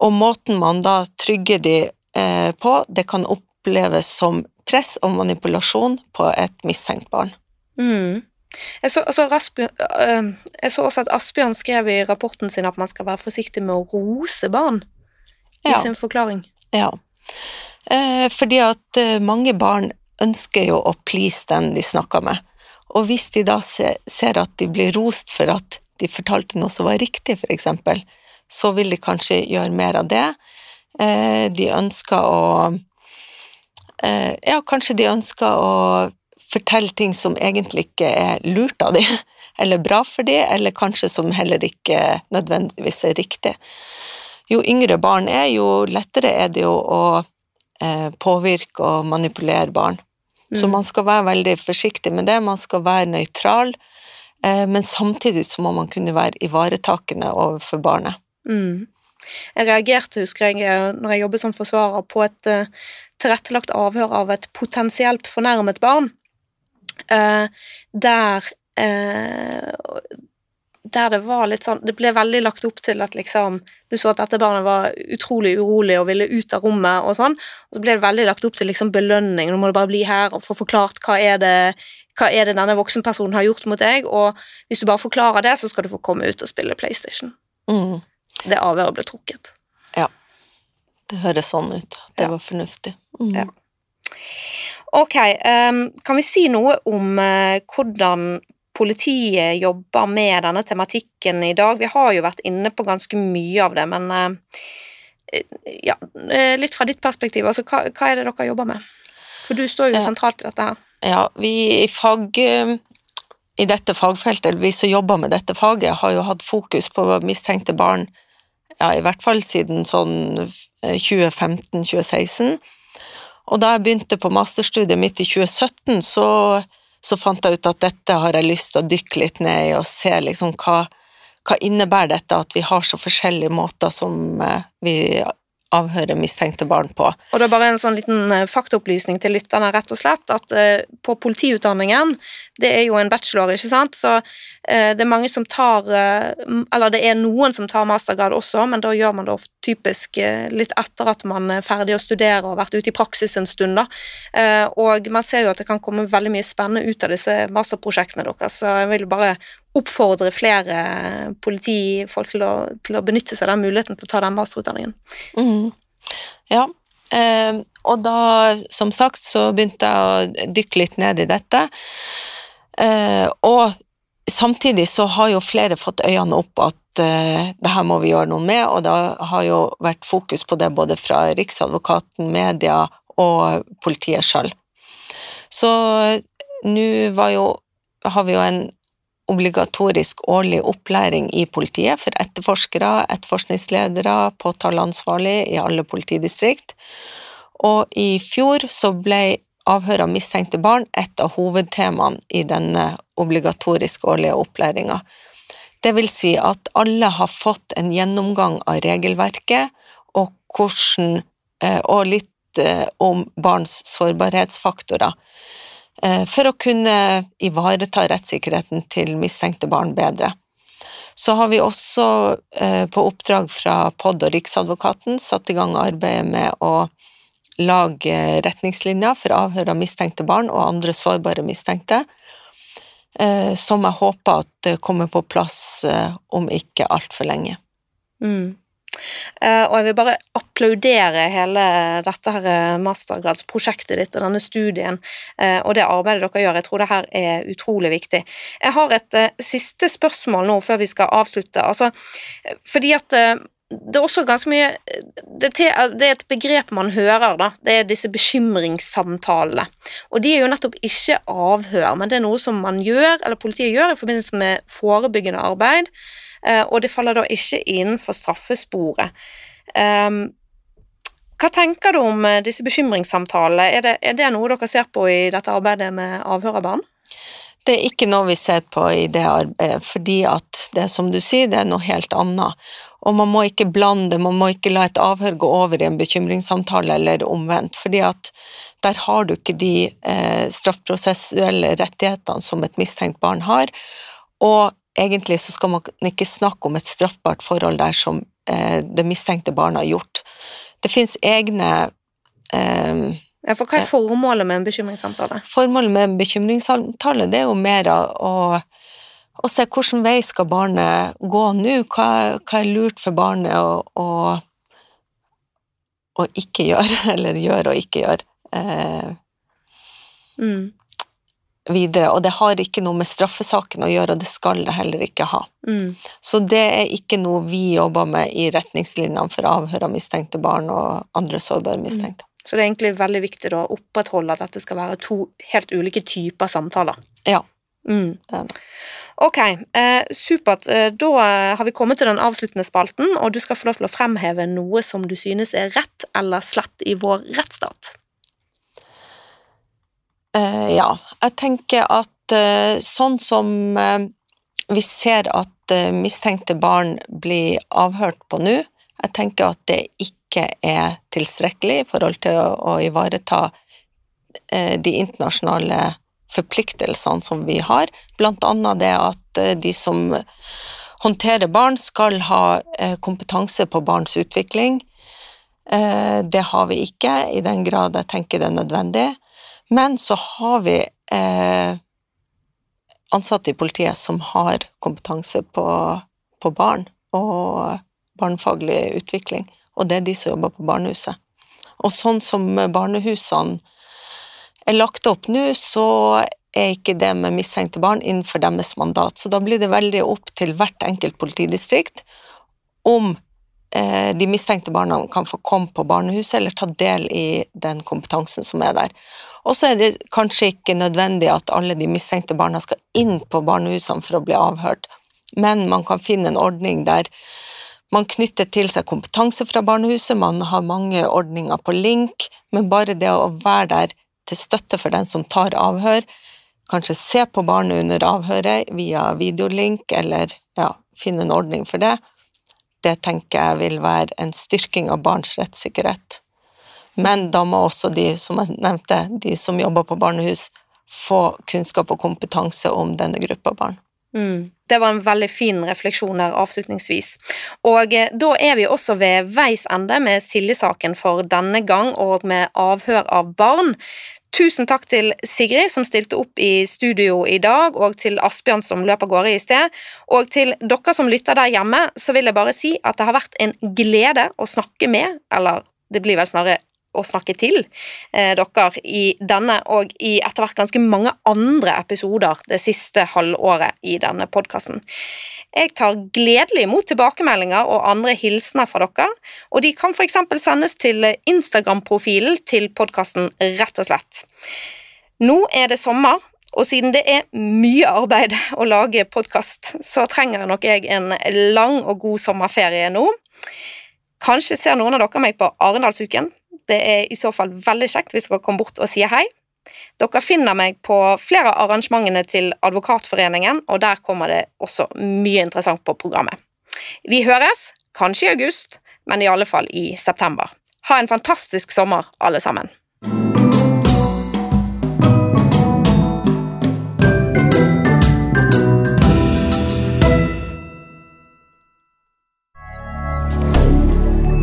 Og måten man da trygger de eh, på, det kan oppleves som press og manipulasjon på et mistenkt barn. Mm. Jeg, så, altså, Rasbjørn, øh, jeg så også at Asbjørn skrev i rapporten sin at man skal være forsiktig med å rose barn i Ja. sin forklaring. Ja. Eh, fordi at eh, mange barn ønsker jo å please den de snakker med. Og hvis de da ser at de blir rost for at de fortalte noe som var riktig, eksempel, så vil de kanskje gjøre mer av det. Eh, de ønsker å Ja, kanskje de ønsker å fortelle ting som egentlig ikke er lurt av de, eller bra for de, eller kanskje som heller ikke nødvendigvis er riktig. Jo yngre barn er, jo lettere er det jo å påvirke og manipulere barn. Så Mm. man skal være veldig forsiktig med det, man skal være nøytral, eh, men samtidig så må man kunne være ivaretakende overfor barnet. Mm. Jeg reagerte, husker jeg, eh, når jeg jobbet som forsvarer, på et uh, tilrettelagt avhør av et potensielt fornærmet barn, der der det var litt sånn Det ble veldig lagt opp til at liksom Du så at dette barnet var utrolig urolig og ville ut av rommet og sånn, og så ble det veldig lagt opp til liksom belønning. Nå må du bare bli her og få forklart hva er det hva er det denne voksenpersonen har gjort mot deg, og hvis du bare forklarer det, så skal du få komme ut og spille PlayStation. Mm. Det avhøret ble trukket. Ja. Det høres sånn ut. Det Ja. var fornuftig. Mm. Ja. Ok, um, kan vi si noe om uh, hvordan politiet jobber med denne tematikken i dag? Vi har jo vært inne på ganske mye av det, men eh, ja, eh, litt fra ditt perspektiv, altså hva, hva er det dere jobber med? For du står jo sentralt i dette her. Ja, vi i fag i dette fagfeltet, eller vi som jobber med dette faget, har jo hatt fokus på mistenkte barn ja, i hvert fall siden sånn 2015-2016. Og da jeg begynte på masterstudiet mitt i 2017, så, så fant jeg ut at dette har jeg lyst til å dykke litt ned i og se liksom hva, hva innebærer dette at vi har så forskjellige måter som eh, vi avhører mistenkte barn på. Og det er bare en sånn liten eh, faktaopplysning til lytterne, rett og slett, at eh, på politiutdanningen, det er jo en bachelor, ikke sant, så eh, det er mange som tar Eller det er noen som tar mastergrad også, men da gjør man det ofte typisk litt etter at man er ferdig å studere og vært ute i praksis en stund, da. Og man ser jo at det kan komme veldig mye spennende ut av disse masterprosjektene deres, så jeg vil bare oppfordre flere politifolk til å, til å benytte seg av den muligheten til å ta den masterutdanningen. Mm. Ja, eh, og da, som sagt, så begynte jeg å dykke litt ned i dette. Eh, og samtidig så har jo flere fått øynene opp at eh, det her må vi gjøre noe med, og det har jo vært fokus på det både fra Riksadvokaten, media og politiet sjøl. Så nå var jo, har vi jo en obligatorisk årlig opplæring i politiet for etterforskere, etterforskningsledere, påtaleansvarlig i alle politidistrikt. Og i fjor så ble avhør av mistenkte barn et av hovedtemaene i denne obligatoriske årlige opplæringa. Det vil si at alle har fått en gjennomgang av regelverket og, hvordan, eh, og litt eh, om barns sårbarhetsfaktorer for å kunne ivareta rettssikkerheten til mistenkte barn bedre. Så har vi også eh, på oppdrag fra POD og Riksadvokaten satt i gang arbeidet med å lage retningslinjer for avhør av mistenkte barn og andre sårbare mistenkte, eh, som jeg håper at kommer på plass eh, om ikke altfor lenge. Mm. Eh, og jeg vil bare applaudere hele dette her eh, mastergradsprosjektet ditt og denne studien eh, og det arbeidet dere gjør. Jeg tror det her er utrolig viktig. Jeg har et siste spørsmål nå før vi skal avslutte. Altså, fordi at det er også ganske mye det er et begrep man hører, da. Det er disse bekymringssamtalene. Og de er jo nettopp ikke avhør, men det er noe som man gjør, eller politiet gjør, i forbindelse med forebyggende arbeid. Eh, og det faller da ikke innenfor straffesporet. Um, hva tenker du om eh, disse bekymringssamtalene? Er det, er det noe dere ser på i dette arbeidet med avhør av barn? Det er ikke noe vi ser på i det arbeidet, fordi at det som du sier, det er noe helt annet. Og man må ikke blande, man må ikke la et avhør gå over i en bekymringssamtale eller omvendt, fordi at der har du ikke de eh, straffprosessuelle rettighetene som et mistenkt barn har, og egentlig så skal man ikke snakke om et straffbart forhold der som eh, det mistenkte barnet har gjort. Det finnes egne eh, Ja, for hva er formålet med en bekymringssamtale? Formålet med en bekymringssamtale det er jo mer å, å se hvilken vei skal barnet gå nå, hva, hva er lurt for barnet å, å, å ikke gjøre, eller gjøre og ikke gjøre eh, Mm, videre. Og det har ikke noe med straffesaken å gjøre, og det skal det heller ikke ha. mm, Så det er ikke noe vi jobber med i retningslinjene for avhør av mistenkte barn og andre sårbare mistenkte. Så det er egentlig veldig viktig å opprettholde at dette skal være to helt ulike typer samtaler. Ja. Mm. Det det. Ok, eh, supert. Eh, da har vi kommet til den avsluttende spalten, og du skal få lov til å fremheve noe som du synes er rett eller slett i vår rettsstat. Eh, ja, jeg tenker at eh, sånn som eh, vi ser at mistenkte barn blir avhørt på nå, Jeg tenker at det ikke er tilstrekkelig i forhold til å, ivareta de internasjonale forpliktelsene som vi har, blant annet det at de som håndterer barn, skal ha kompetanse på barns utvikling. Det har vi ikke, i den grad jeg tenker det er nødvendig. Men så har vi eh, ansatte i politiet som har kompetanse på, på barn og barnefaglig utvikling, og det er de som jobber på barnehuset. Og sånn som barnehusene er lagt opp nå, så er ikke det med mistenkte barn innenfor deres mandat. Så da blir det veldig opp til hvert enkelt politidistrikt om de mistenkte barna kan få komme på barnehuset eller ta del i den kompetansen som er der. Og så er det kanskje ikke nødvendig at alle de mistenkte barna skal inn på barnehusene for å bli avhørt, men man kan finne en ordning der man knytter til seg kompetanse fra barnehuset, man har mange ordninger på link, men bare det å være der til støtte for den som tar avhør, kanskje se på barnet under avhøret via videolink, eller ja, finne en ordning for det, det tenker jeg vil være en styrking av barns rettssikkerhet. Men da må også de som jeg nevnte, de som jobber på barnehus, få kunnskap og kompetanse om denne gruppa barn. Mm. Det var en veldig fin refleksjon her avslutningsvis. Og eh, da er vi også ved veis ende med Silje-saken for denne gang, og med avhør av barn. Tusen takk til Sigrid som stilte opp i studio i dag, og til Asbjørn som løp av gårde i sted. Og til dere som lytter der hjemme, så vil jeg bare si at det har vært en glede å snakke med, eller det blir vel snarere å snakke til eh, dere i denne og i etter hvert ganske mange andre episoder det siste halvåret i denne podkasten. Jeg tar gledelig imot tilbakemeldinger og andre hilsener fra dere, og de kan f.eks. sendes til Instagram-profilen til podkasten Rett og slett. Nå er det sommer, og siden det er mye arbeid å lage podkast, så trenger nok jeg en lang og god sommerferie nå. Kanskje ser noen av dere meg på Arendalsuken, det er i så fall veldig kjekt hvis dere kommer bort og sier hei. Dere finner meg på flere av arrangementene til Advokatforeningen, og der kommer det også mye interessant på programmet. Vi høres, kanskje i august, men i alle fall i september. Ha en fantastisk sommer, alle sammen.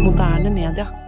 Moderne media.